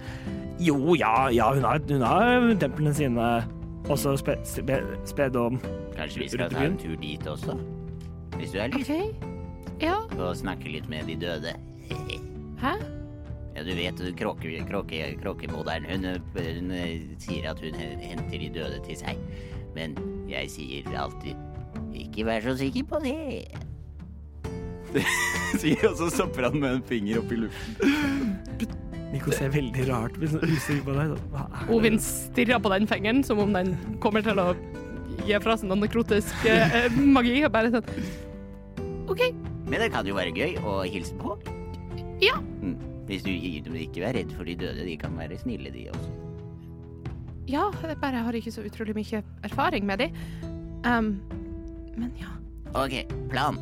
Jo, ja, ja, hun har, hun har templene sine også spe, spe, spedom. Kanskje vi skal ta en tur dit også? Hvis du er litt okay. Ja. Og snakke litt med de døde. Hæ? Ja, du vet, kråke, kråke, kråkemoderen, hun, hun eh, sier at hun henter de døde til seg. Men jeg sier alltid ikke vær så sikker på det. (laughs) Sier, og så stopper han med en finger opp i luften. Nico ser veldig rart sånn usikker på deg. Ovin stirrer på den fingeren som om den kommer til å gi fra seg noen nekrotisk eh, (laughs) magi. Og bare sånn OK. Men det kan jo være gøy å hilse på. Ja. Mm. Hvis du ikke er redd for de døde, de kan være snille, de også. Ja, jeg bare har ikke så utrolig mye erfaring med de. Um, men ja. Ok, plan.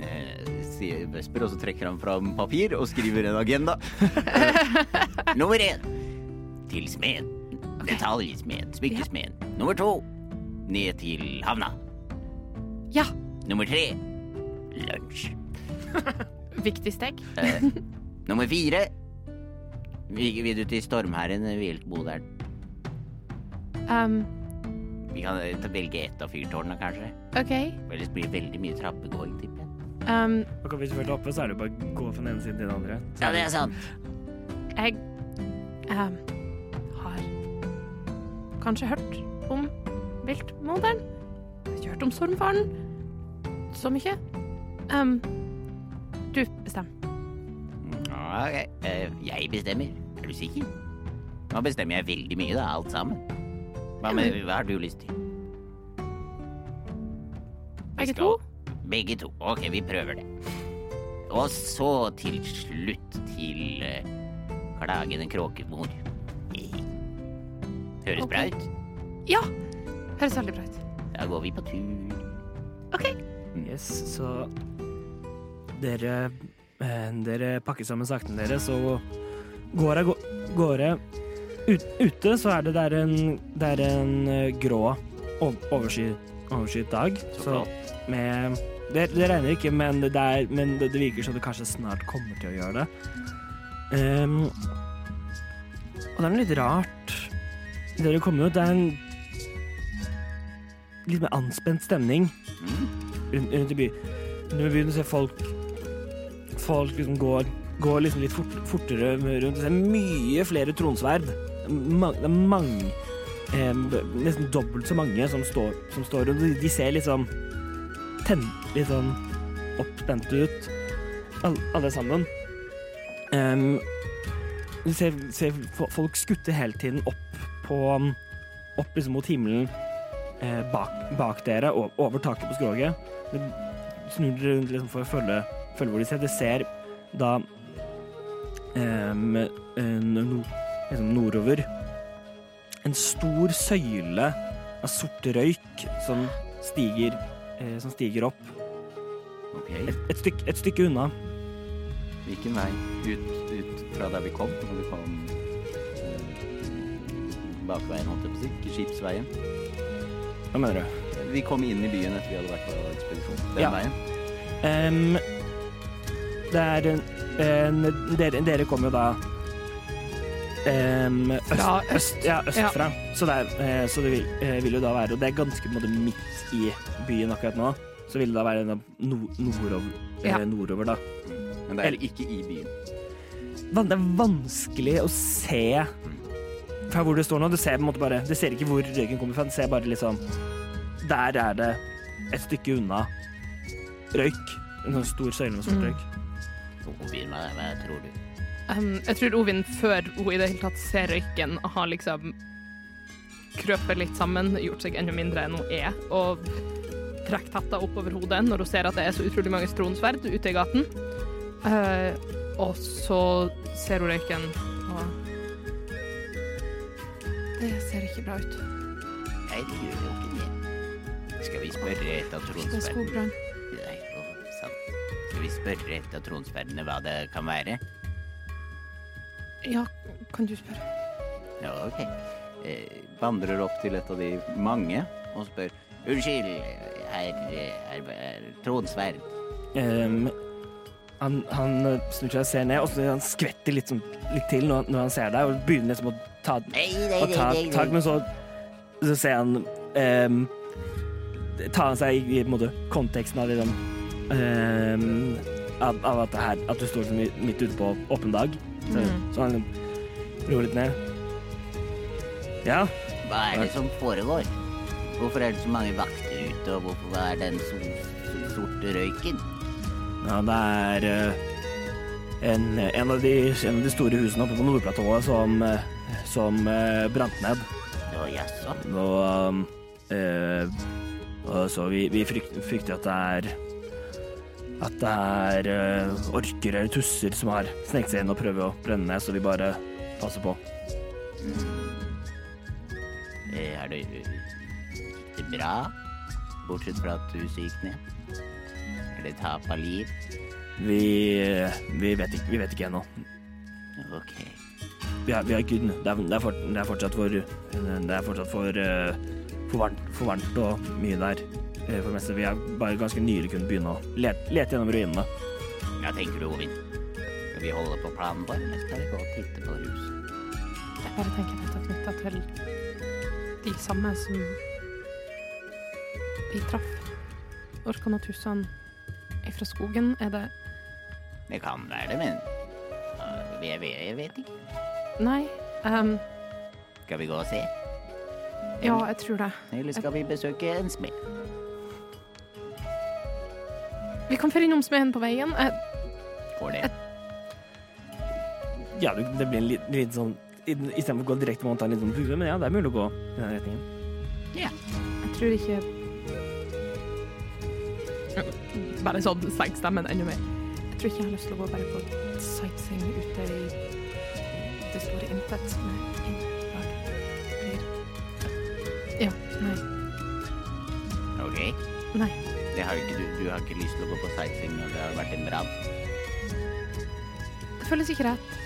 Eh, sier Vesper, og så trekker han fram papir og skriver en agenda. Nummer én. Til smed. Detaljsmed. Smykkesmed. Nummer to. Ned til havna. Ja. Nummer tre. Lunsj. (laughs) Viktig steg. Nummer fire. Vi vil du til Stormherren Viltmoderen? Um, Vi kan velge ett av fyrtårnene, kanskje. OK. Ellers blir det veldig mye trappegåing, tipper jeg. Um, Og Hvis du først er oppe, så er det bare å gå fra den ene siden til den andre. Så Ja, det er sant. jeg um, har kanskje hørt om viltmoderen? Ikke hørt om stormfaren så mye. Um, du, bestem. Ok, eh, jeg bestemmer. Er du sikker? Nå bestemmer jeg veldig mye, da, alt sammen. Hva, med, hva har du lyst til? Begge to? Begge to. Ok, vi prøver det. Og så til slutt til uh, klagende kråkemor. Høres bra ut. Ja! Høres veldig bra ut. Da går vi på tur. Yes, så dere eh, Dere pakker sammen sakene deres og går av gårde. Ut, ute så er det der en, det er en eh, grå overskyet oversky, overskyet dag. Så med det, det regner ikke, men, det, der, men det, det virker som det kanskje snart kommer til å gjøre det. Um, og det er noe litt rart. Dere kommer ut, det er en litt mer anspent stemning Mm. rundt, rundt i by. Du vi begynner å se folk Folk liksom går, går liksom litt fort, fortere rundt. Det er mye flere tronsverd. Det er mange eh, Nesten dobbelt så mange som står, som står rundt. De- ser liksom ten, litt sånn oppspente ut, all, alle sammen. Um, du ser, ser folk skutte hele tiden opp på Opp liksom mot himmelen eh, bak, bak dere, over taket på skroget. Snur dere rundt liksom for å følge, følge hvor de ser. Da um, no, nordover en stor søyle av sort røyk som stiger, eh, som stiger opp. Okay. Et, et, stykke, et stykke unna. hvilken vei? Ut, ut fra der vi kom? Når vi kom eh, bakveien, holdt jeg på å si. Skipsveien. Hva mener du? Vi kom inn i byen etter vi hadde vært på ekspedisjon. Den Ja. veien. Em, det er en, en dere, dere kom jo da Um, øst, Fra øst, ja, østfra. Så, det, er, eh, så det vil, eh, vil jo da være Og det er ganske på en måte midt i byen akkurat nå. Så vil det da være nordover, Ja. eh, nordover, da. Men det er ikke i byen. Det er vanskelig å se fra hvor det står nå. Du ser på en måte bare Du ser ikke hvor røyken kommer fra. Du ser bare liksom Der er det et stykke unna røyk. En sånn stor søyle med sort Mm. røyk. Ovin, hva, hva tror du? Um, jeg tror Ovin, før hun i det hele tatt ser røyken, har liksom krøpet litt sammen, gjort seg enda mindre enn hun er, og trukket opp over hodet når hun ser at det er så utrolig mange stronsverd ute i gaten. Uh, og så ser hun røyken, og Det ser ikke bra ut. Nei, det gjør jo ikke det. Skal vi spørre et av Det er tronsverdene? Skal vi spørre et av tronsverdene hva det kan være? Ja, kan du spørre? Ja, ok. Eh, vandrer opp til et av de mange og spør Unnskyld, herr er, her, tronsverd? Um, han, han snur seg og ser ned, og så han skvetter litt, som, litt til når, når han ser deg, og begynner liksom å ta, Nei, nei, ta nei, nei, tak, men så, så ser han um, Tar han seg i, i måte, konteksten av liksom ehm, av, av at, det her, at du står liksom midt ute på åpen dag. Så, Mm. så han liksom roer litt ned. Ja, Hva er det som foregår? Hvorfor er det så mange vakter ute, og hvorfor er den so so sorte røyken? ja det er eh, en, en, av de, en av de store husene oppe på Nordplatået som, eh, som eh, brant ned. Å, jaså? Og, og så vi, vi frykter, frykter at det er at det er uh, orker eller tusser som har sneket seg inn og prøver å brenne ned, så vi bare passer på. Eh, Er det Gikk det bra? Bortsett fra at du gikk ned? Er det tap av liv? Vi, vi, vet, ikke, vi vet ikke ennå. Ok. Vi er, vi er ikke, det, er, det, er fort, det er fortsatt for Det er fortsatt for, uh, for, varmt, for varmt og mye der. Eh, For meste. Vi har bare ganske nylig kunnet begynne å lete, lete gjennom ruinene. Hva tenker du, Ovin? Skal vi holde på planen vår, eller skal vi gå og titte på huset? Jeg bare tenker dette knytta til de samme som vi traff. Orkanatusene fra skogen. Er det Det kan være det, men uh, jeg, vet, jeg vet ikke. Nei. Um... Skal vi gå og se? Ja, jeg tror det. Eller skal vi besøke en smed? Vi kan føre innom smeden på veien. Går det. Ja, det blir en liten, liten sånn Istedenfor å gå direkte mot en liten bue, men ja, det er mulig å gå i den retningen. Ja. Jeg tror ikke Bare sånn senk stemmen enda mer. Jeg tror ikke jeg har lyst til å gå bare på sightseeing ute i det store intet Ja. Nei. Ok. Nei. Det har ikke, du, du har ikke lyst til å gå på sightseeing når det har vært en brann? Det føles ikke rett.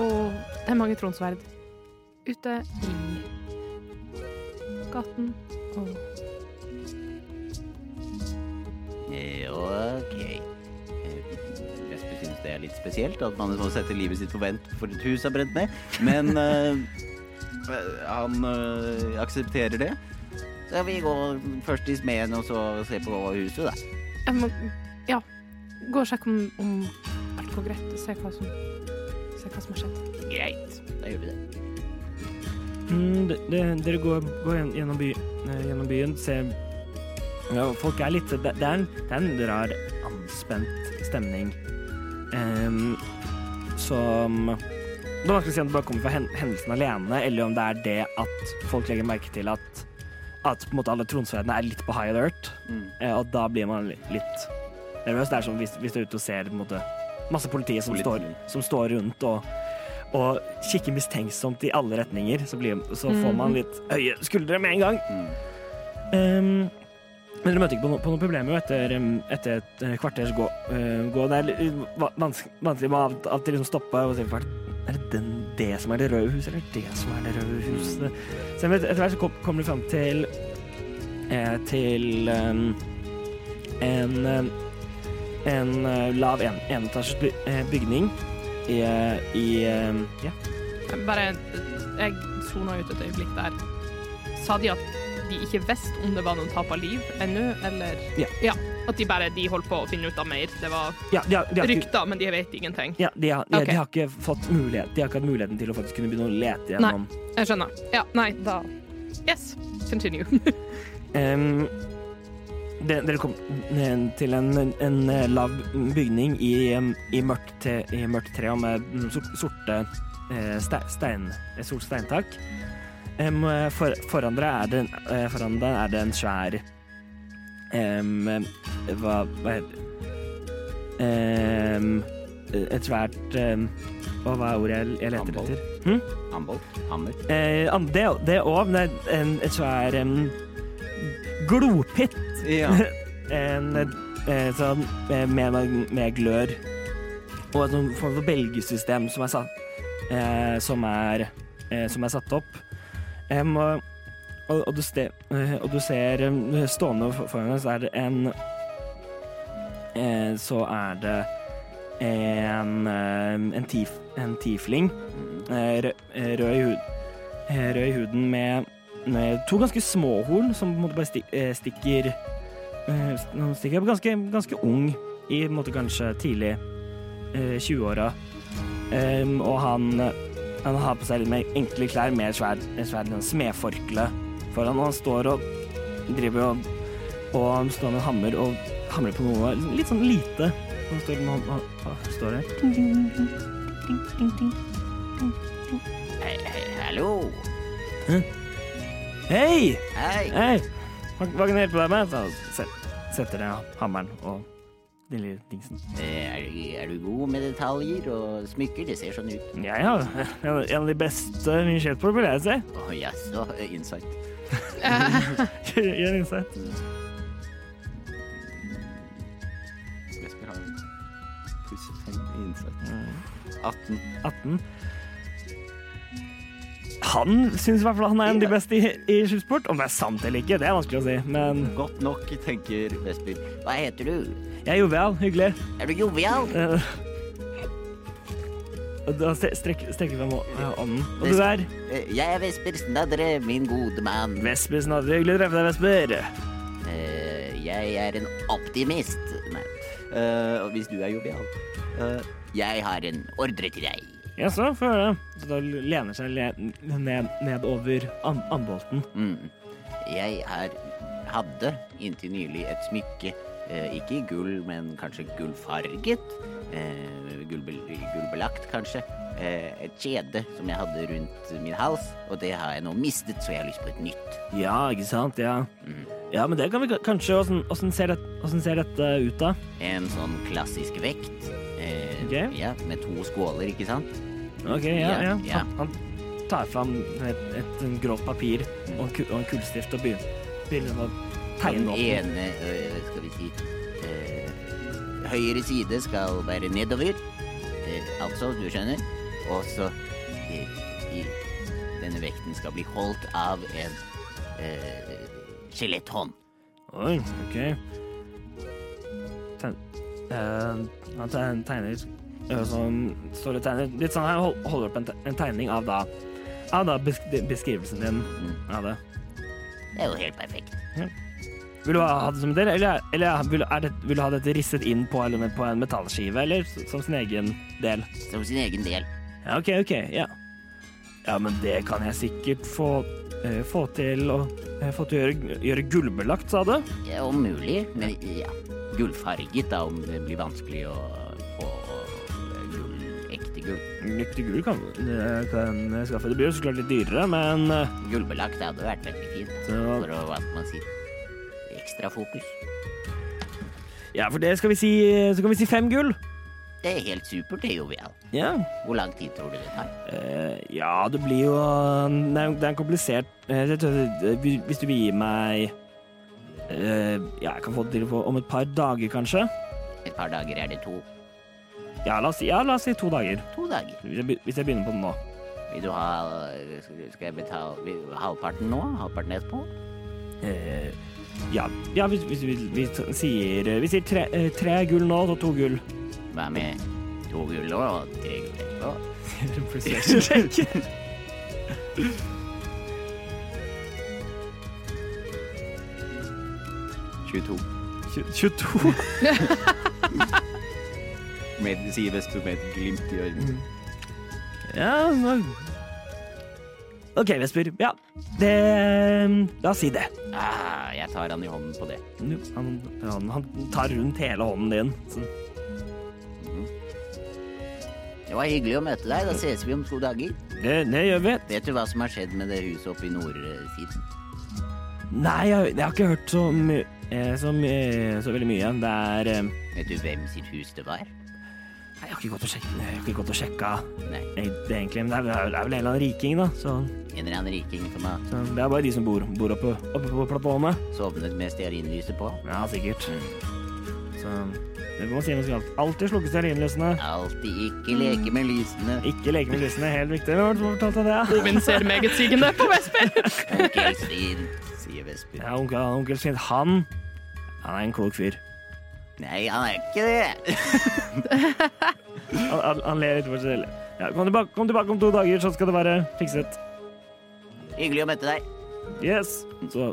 Og det er mange tronsverd ute i gaten. Og Eh, Ok. Jesper Vesper synes det er litt spesielt at man må sette livet sitt på vent for et hus har brent ned, men eh, (laughs) eh, han uh, aksepterer det. Så vi går først i smeden og så ser på huset, da. jeg må Ja. Gå og sjekk om, om alt går greit. Se hva som, se hva som har skjedd. Greit, da gjør vi det. Mm, det, det, dere går, går gjennom, by, eh, gjennom byen, ser ja, Folk er litt Det, det, er, en, det er en rar, anspent stemning Um, som Det er vanskelig å si om det bare kommer fra hendelsen alene, eller om det er det at folk legger merke til at at på en måte alle tronsverdene er litt på high alert, Mm. eh, og da blir man litt, litt nervøs. Det er som hvis, hvis du er ute og ser på en måte, masse politiet som, Politi. står, som står rundt og og kikker mistenksomt i alle retninger, så, blir, så får man litt høye skuldre med en gang. Mm. Um, men dere møter ikke på, no, på noen problemer etter, um, etter et eh, kvarters gå. Uh, gå. Det er vanskelig, vanskelig med av av og til liksom stoppe og det- er det den, det som er det røde huset, eller det som er det røde huset? Så vet, etter hvert så kom, kommer du fram til eh, til um, en um, en eh, lav en, enetasjes eh, bygning i, eh, i ja, Bare Jeg sona ut et øyeblikk der. Sa de at de ikke visste om det var noen tap av liv ennå, eller Ja. At de bare de holdt på å finne ut av mer. Det var ja, de har, de har ikke, men de vet ingenting. ja, de, har, de, Ok. de har ikke fått mulighet De har ikke hatt muligheten til å faktisk kunne begynne å lete gjennom Nei, Jeg skjønner. Ja, nei, da Yes. Continue. (laughs) um, Dere kom til en, en eh, lav bygning i, i, mørkt, te, i mørkt tre og med sorte eh, stein, sort steintak. Em, for, foran dere er det, eh, foran dere er det en svær em, hva, hva heter Em, Et svært um, Hva hva er ordet jeg, jeg leter etter? Hm? Hammer? Eh, det det òg, men det er en, svær um, glopitt. Ja. (laughs) En, eh, sånn, eh, med, med, glør. Og et sånn form for belgesystem som er satt, eh, som er, som er satt opp. Um, og, og, og, du ste, eh, og du ser stående for- foran så er en eh, Så er det en, eh, en, tif, en tiefling Mm. eh, rød, eh, rød, i hud, eh, rød i huden med, med to ganske små horn som på en måte bare sti, eh, stikker eh, stikker opp ganske, ganske ung, i på en måte kanskje tidlig eh, 20-åra. Um, og han, han har på seg litt mer enkle klær med et svært svært smedforkle foran. Og han står og driver og, og han står med en hammer og hamrer på noe litt sånn lite. Han står, han, han, han står der. Ding, ding, ding, ding, ding, ding, ding, ding. Hei, hei, hallo! Hei! Hei! Hei! Hva, hva kan jeg hjelpe deg med? Så setter jeg hammeren og den lille dingsen. Eh, Er, du- er du god med detaljer og smykker? Det ser sånn ut. Ja, ja. en en av de beste kjøttbord, vil jeg si. Å jaså, eh, insight. Gjør en insight. Jesper har pluss fem i insight. 18. 18. Han syns i hvert fall han er en av de beste i, i skipsport. Om det er sant eller ikke, det er vanskelig å si. Men Godt nok, tenker Vesper. Hva heter du? jeg er jovial. Hyggelig. Er du jovial? Eh, Da strekker vi frem hånden. Og du er Eh, Jeg er Vesper Snadre, min gode mann. Vesper Snadre. Hyggelig å treffe deg, Vesper. Eh, Jeg er en optimist. Nei. Eh, og hvis du er jovial. Eh, Jeg har en ordre til deg. Jaså, få høre. Så da lener seg le ned, ned over an ambolten. Mm. Jeg er, hadde inntil nylig et smykke, eh, ikke i gull, men kanskje gullfarget. Gullbelagt, kanskje. Eh, et kjede som jeg hadde rundt min hals, og det har jeg nå mistet, så jeg har lyst på et nytt. Ja, ikke sant? Ja. Mm. ja, men det kan vi kanskje Åssen åssen ser, det, ser dette ut, da? En sånn klassisk vekt. Eh, okay. Ja, med to skåler, ikke sant? OK, ja. Ja, ja. Han, han tar fram et, et grovt papir og en, og en kullstift og begynner, å tegne opp. ene, øh, skal vi si øh, Høyre side skal være nedover. Eh, altså, du skjønner. Og så i, Denne vekten skal bli holdt av en eh, skjeletthånd. Oi, OK. Tegn, eh, han tegner, eh, sånn, står og tegner Litt sånn her, holder opp en, en tegning av da av da besk beskrivelsen din Mm. av det. Det er jo helt perfekt. Vil du ha det som en del, eller, eller vil, er det, vil du ha dette risset inn på, eller på en metallskive, eller som sin egen del? Som sin egen del. Ja, OK, OK. Ja. Ja, men det kan jeg sikkert få, uh, få til å uh, få til å gjøre, gjøre gullbelagt, sa du? Ja, om mulig. Men ja, gullfarget, da, om det blir vanskelig å få gull, ekte gull. Ekte gull kan, kan skaffe. Det blir jo så klart litt dyrere, men uh, Gullbelagt hadde vært veldig fint. For å, hva man si, ekstra fokus. Ja, for det skal vi si Så kan vi si fem gull. Det er helt supert, det, Jovial. Ja. Hvor lang tid tror du det tar? Uh, ja, det blir jo Det er, det er en komplisert eh, det- Hvis du vil gi meg uh, Ja, jeg kan få det til på- om et par dager, kanskje. Et par dager er det to. Ja, la oss ja, la oss si to dager. To dager. Hvis jeg, hvis jeg begynner på den nå. Vil du ha Skal jeg betale halvparten nå? Halvparten etterpå? Eh, ja, ja vi, vi, vi, vi sier Vi sier tre, eh, tre gull nå og to gull. Hva med to gull og tre gull (laughs) etterpå? Prestasjonssjekk. Tju- 22. (laughs) Med, sier Vesper med et glimt i øynene. Ja, nå OK, Vesper. Ja, det La oss si det. Ah, jeg tar han i hånden på det. Han, han, han tar rundt hele hånden din. Så. Det var hyggelig å møte deg. Da ses vi om to dager. Det, det gjør vi. Vet du hva som har skjedd med det huset oppe i nordsiden? Nei, jeg, jeg har ikke hørt så, my, eh, så, my, så veldig mye. Det er eh, Vet du hvem sitt hus det var? Jeg har ikke gått og sjekka, jeg har ikke gått og sjekka Nei, det egentlig, men det er, det er vel en eller annen riking, da. Så, en eller annen riking som har så det er bare de som bor, bor oppe, oppe på platåene. sovnet med stearinlyset på. Ja, sikkert. Så det må si noe skal alltid slukke stearinlysene. Alltid ikke leke med lysene. Ikke leke med lysene, helt viktig. Hvem var det som fortalte det? Ovin ser meget sigende på Vesper. Onkel Svin, sier Vesper. Ja, onkel, onkel Svin. han Han er en klok fyr. Nei, han er ikke det. (laughs) Han, han, han ler litt for seg selv. Ja, kom, tilbake, kom tilbake om to dager, så skal det være fikset. Hyggelig å møte deg. Yes. Så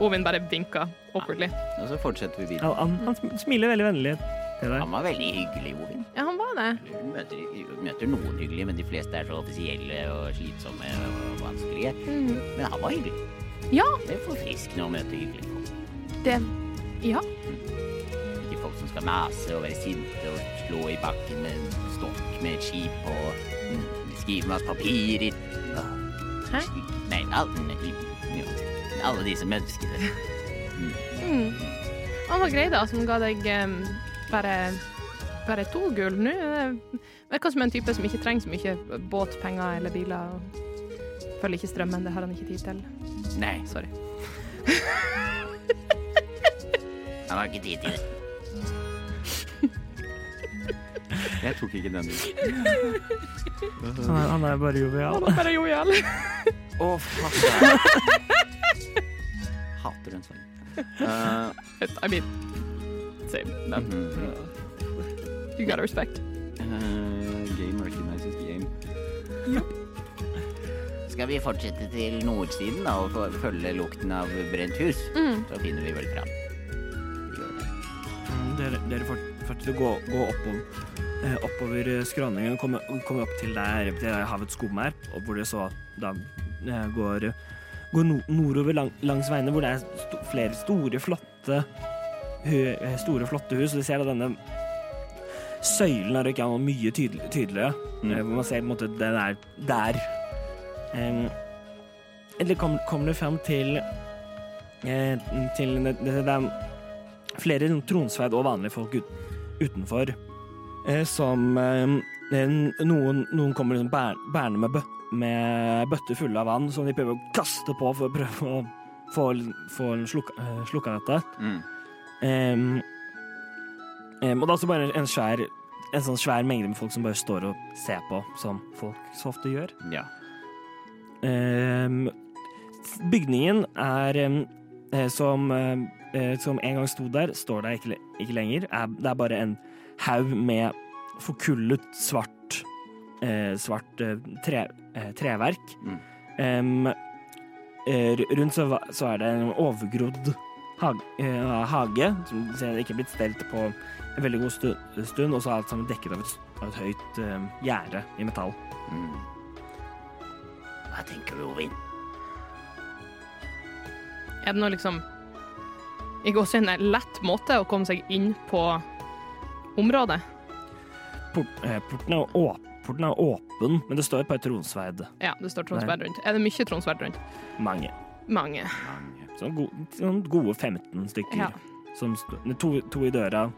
Ovin bare vinker awkwardly. Og så fortsetter vi videre. han, han, han smiler veldig vennlig. Han var veldig hyggelig, Ovin. Ja, han var det. Du møter, møter noen hyggelige, men de fleste er så offisielle og slitsomme og vanskelige. Mm. Men han var hyggelig. Ja, Det er forfriskende å møte hyggelige folk. det Ja. Ikke folk som skal mase og være sinte og slå i bakken med en stokk med et skip og mm, skrive masse papirer. Hæ? Nei, alle, de alle ønsker det. Mm. Han var grei, da, som ga deg um, bare, bare to gull. Nå virker som en type som ikke trenger så mye båtpenger eller biler. og Følger ikke strømmen, det har han ikke tid til. Nei, Sorry. (laughs) han har ikke tid til det. Jeg tok ikke den. Han er, han er bare jovial. Han er bare jovial. Å, faen. Hater den sangen. Uh, I mean, same. No. mhm. You gotta respect. Uh, game recognizes game. Skal vi fortsette til nordsiden da, og følge lukten av brent hus? Mm. Så finner vi vel fram. Dere, dere fort, fort, å gå, gå oppover, eh, oppover skråningen og komme, komme opp til der, der havets skum er, og hvor det så da eh, går, går no, nordover lang, langs veiene, hvor det er sto, flere store, flotte eh, store, flotte hus. Og du ser da denne søylen av Røykan mye tydelig, tydeligere, Mm. eh, hvor man ser på en måte den er der. Um, eller kommer kom det fram til eh, til det, det, det flere tronsverd og vanlige folk ut, utenfor eh, som eh, noen, noen kommer liksom bærende med, bø, med bøtter fulle av vann som de prøver å kaste på for å prøve å få, få slukka, eh, slukka dette. Mm. Em, em, og det er altså bare en svær en sånn svær mengde med folk som bare står og ser på, som folk så ofte gjør. Ja. Em, bygningen er eh, som, eh, som en gang sto der, står der ikke, ikke lenger. Er, det er bare en haug med forkullet svart, eh, svart eh, tre, eh, treverk. Mm. Eh, rundt så, så er det en overgrodd hage, eh, hage som ikke er blitt stelt på en veldig god stund, og så er alt sammen dekket av et, av et høyt eh, gjerde i metall. Mm. Hva tenker du, Ovin? Er det noe liksom I gåsehudene lett måte å komme seg inn på området? Port, eh, porten, er åp, porten er åpen, men det står et par tronsverd. Ja, det står tronsverd rundt. Er det mye tronsverd rundt? Mange. Mange. Sånn, gode, sånn gode 15 stykker. Ja. Som to, to i døra,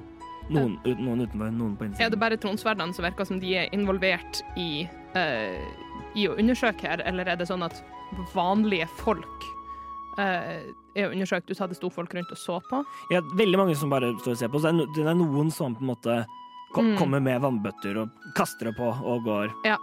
noen, ut, noen utenfor, noen på innsiden. Er det bare tronsverdene som virker som de er involvert i, eh, i å undersøke her, eller er det sånn at vanlige folk eh, er undersøkt? Du sa det sto folk rundt og så på? Ja, veldig mange som bare står og ser på. Så det er, er noen som på en måte Mm. kommer med vannbøtter og kaster det på og går. Ja.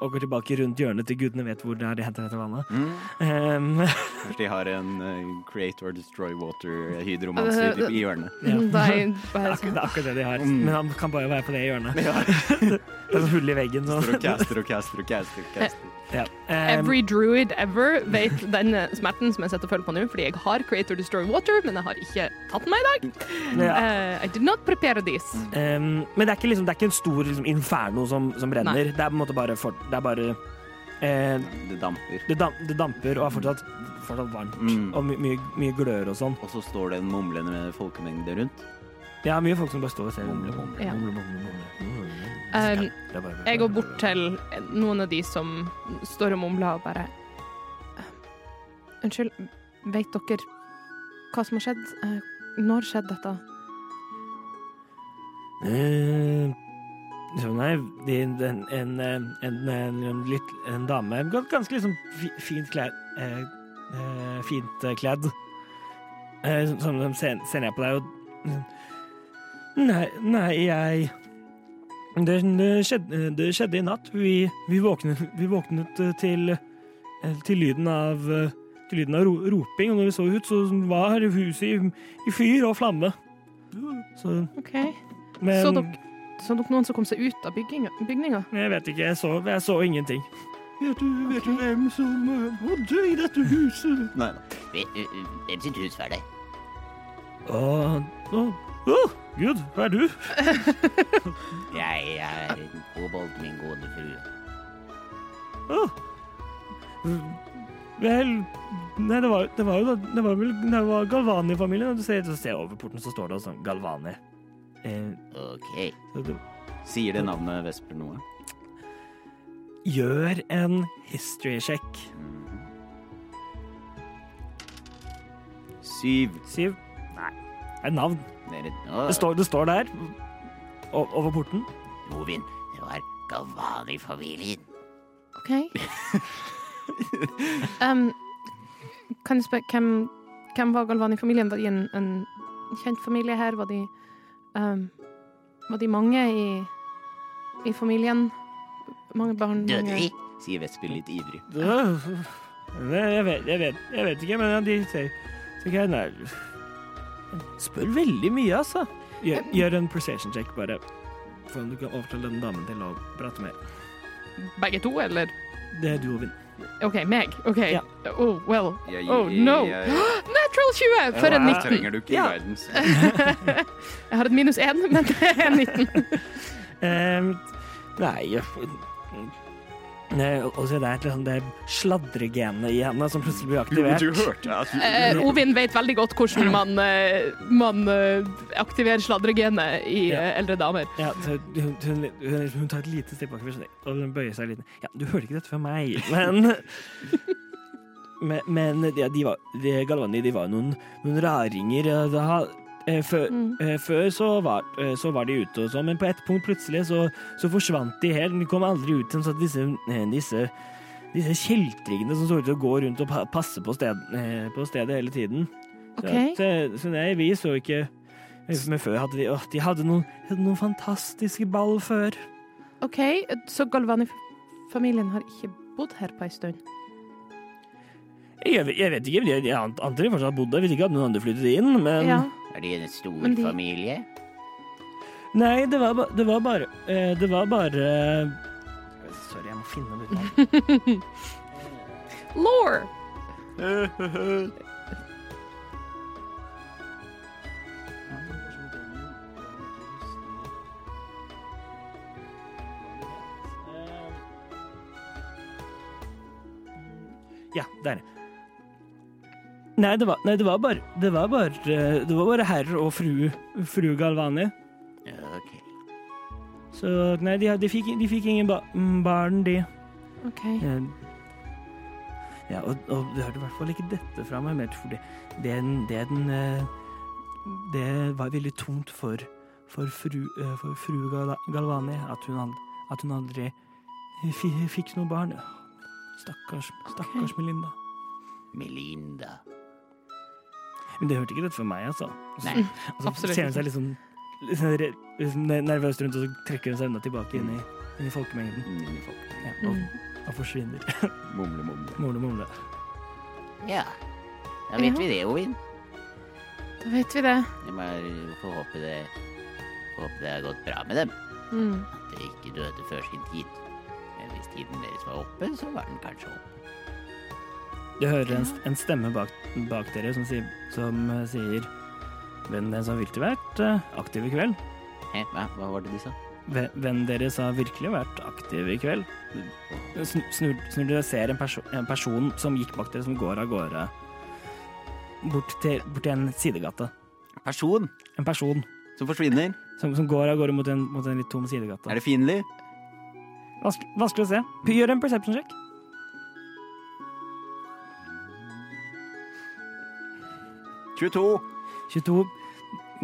Og går tilbake rundt hjørnet til gudene vet hvor det er de henter dette vannet. Mm. Um, Kanskje de har en uh, Create or Destroy Water-hydromanse Uh, i hjørnet. Ja. Det er det, er akkurat, sånn. det er akkurat det de har. Mm. Men han kan bare være på det hjørnet. Ja. (laughs) Det er sånn hull i veggen. Står og caster og caster og caster. og caster. Ja. Um, Every druid ever vet den smerten som jeg sitter og føler på nå, fordi jeg har Creator Destroy Water, men jeg har ikke tatt den med i dag. ja. Uh, I did not prepare this. Um, men det er ikke, liksom, det er ikke en stor liksom, inferno som, som brenner. Nei. Det er på en måte bare, for, det er bare uh, Det damper. det, dam, det damper og er fortsatt, fortsatt varmt. Mm. Og my, mye, mye glør og sånn. Og så står det en mumlende folkemengde rundt. Det er mye folk som bare står og ser. Mumle, mumle. Ja. Mumle, mumle, mumle. Mm. Det bare- Jeg går bort til noen av de som står og mumler og bare eh, Unnskyld, vet dere hva som har skjedd? Eh, Når skjedde dette? Eh, så nei, en, en, en, en, en, en, litt, en dame Ganske liksom fint kledd eh, Fint kledd. Eh, som de ser, ser ned på deg og Nei, nei, jeg det, det, skjedde, det skjedde i natt. Vi, vi, våknet, vi våknet eh, til, eh, til lyden av eh, til lyden av ro, roping, og når vi så ut, så var huset i, i fyr og flamme. Så, OK. men, Så dere, så dere noen som kom seg ut av bygninga? Jeg vet ikke, jeg så, jeg så ingenting. Vet du, vet du hvem som eh, bodde i dette huset? Nei da. Hvem sitt hus var det? Å, å, å, Gud, hva er du? (laughs) Jeg er en kobolt, min gode frue. Å. Vel Nei, det var, det var jo da Det var vel det var Galvani-familien. Du ser, ser over porten, så står det sånn Galvani. Eh, Ok. Sier det navnet Vesper noe? gjør en history-sjekk. Mhm. Syv. Syv? Nei. Det er navn. Det står, det står der over porten. Movin, det var Galvani-familien. OK. (laughs) um, kan jeg spørre, hvem, hvem var Galvani-familien? Var de en, en kjent familie her? Var de, um, var de mange i, i familien? Mange barn? Døde mange... de? sier Vesper litt ivrig. Jeg vet, jeg vet, jeg vet ikke, men de ser, ser ikke nei, Spør veldig mye, altså. Gjør, gjør en precision check, bare. For om du kan overtale den damen til å prate mer. Begge to, eller? Det er du, Ovin. OK, meg. OK. Ja. Oh, well. Oh, no. (gasps) Natural 20 for en Da 19. trenger du ikke Ja. guidance. (laughs) Jeg har et minus 1, men det er 19. um, (laughs) nei Nei, og så det er liksom det sladregenet i henne som plutselig blir aktivert. Du hørte at Eh, Ovin vet veldig godt hvordan man, eh, man eh, aktiverer sladregenet i Ja. eh, eldre damer. Ja, hun, hun, hun, hun tar et lite steg bakover og hun bøyer seg litt. Ja, du hørte ikke dette fra meg, men (laughs) Men, men ja, de var, de Galvani de var noen, noen raringer. Da, før, Mm. eh, før så var, eh, så var de ute og sånn, men på et punkt plutselig så, så forsvant de helt. De kom aldri ut igjen, så disse, eh, disse disse kjeltringene som så ut til å gå rundt og passe på, sted, eh, på stedet hele tiden. Så, Ok. så, så nei, vi så ikke Men før hadde de å, De hadde noen, hadde noen fantastiske ball før. OK, så Galvani-familien har ikke bodd her på ei stund? Jeg, vet- jeg vet ikke, jeg, jeg antar de fortsatt har bodd der hvis ikke hadde noen andre flyttet inn, men Ja. Er de en stor de- familie? Nei, det var, ba- det var bare uh, Det var bare Sorry, jeg må finne det ut. Law! (laughs) Ja, der. Nei, det var, nei, det var bare Det var bare, eh, det var bare herr og fru, fru Galvani. Ja, ok. Så nei, de, de, fikk, de fikk ingen ba mm, barn, de. OK. Ja, og, og du hørte i hvert fall ikke dette fra meg, for det, det, det, den, eh, det var veldig tungt for, for fru, eh, for fru Gal- Galvani at hun, at hun aldri fikk noe barn. Stakkars, stakkars Melinda. Melinda. Men det hørte ikke rett for meg, altså. Nei. Og så Absolutt ser hun seg sånn, sånn re- liksom nervøst rundt, og så trekker hun seg enda tilbake inn i, inn i folkemengden. Mm, folk. Ja, og, Mm. og forsvinner. (laughs) Mumle, mumle. Mumle, mumle. Ja. Da vet Ja. vi det, Ovin. Da vet vi det. Jeg bare får håpe det, får håpe det har gått bra med dem. Mm. At de ikke døde før sin tid. Men hvis tiden deres var oppe, så var den kanskje oppe. Du hører en, en stemme bak, bak dere som sier, som eh, sier Vennen deres har virkelig vært eh, aktiv i kveld. Hæ, hva, hva var det du sa? Ve- Vennen deres har virkelig vært aktiv i kveld. Snur, Snur, snur dere og ser en, perso en person som gikk bak dere, som går av gårde bort til, bort til en sidegate. Person En person som forsvinner. som, som går av gårde mot en, mot en litt tom sidegate. Er det fiendtlig? Vanskelig, vanskelig å se. Gjør en perception check. – 22. 22.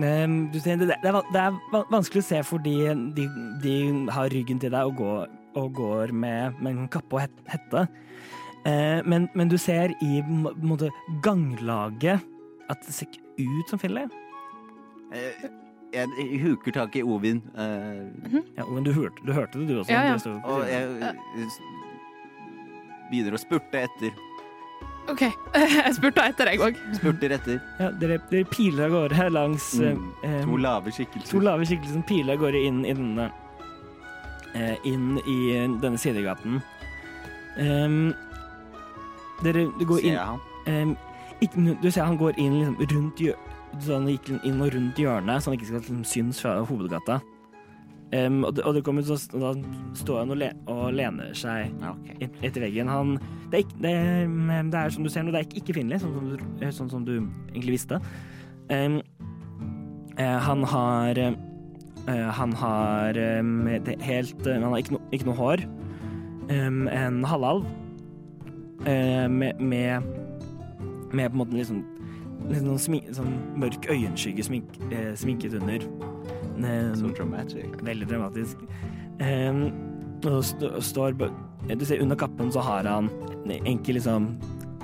Ehm, du det, det, er, det er vanskelig å se fordi de, de har ryggen til deg og går, og går med, med en kappe og hette. Eh, men, men du ser i måte, ganglaget at det ser ikke ut som Finlay. Eh, Jeg huker tak i Ovin. eh, Ja, Ovin, du hørte, du hørte det, du også. Ja, ja. Det står på og jeg eh, begynner å spurte etter. OK. (laughs) Jeg spurte etter, jeg òg. Spurter etter. ja, dere, dere piler av gårde langs Mm. eh, To eh, lave skikkelser. to lave skikkelser piler av gårde inn i denne eh, Inn i denne sidegaten. Um, dere du går Ser inn jeg han? Um, ikke, du ser han går inn liksom, rundt hjørnet, så han gikk inn og rundt hjørnet, så han ikke skal liksom, synes fra hovedgata. Ehm, og, det, og det kommer så, og da står han og, le, og lener seg okay. etter veggen. Han, det, er ikke, det, det er som du ser nå, det er ikke, ikke Finley, sånn, som du- eh, sånn som du egentlig visste. Um, uh, han har uh, Han har um, det helt uh, Han har ikke, no, ikke noe hår. En halvalv med, med med på en måte litt sånn, sånn, smi, sånn mørk øyenskygge smink, sminket under. Eh, Så dramatic. Veldig dramatisk. Um, og st står Du ser under kappen så har han enkel liksom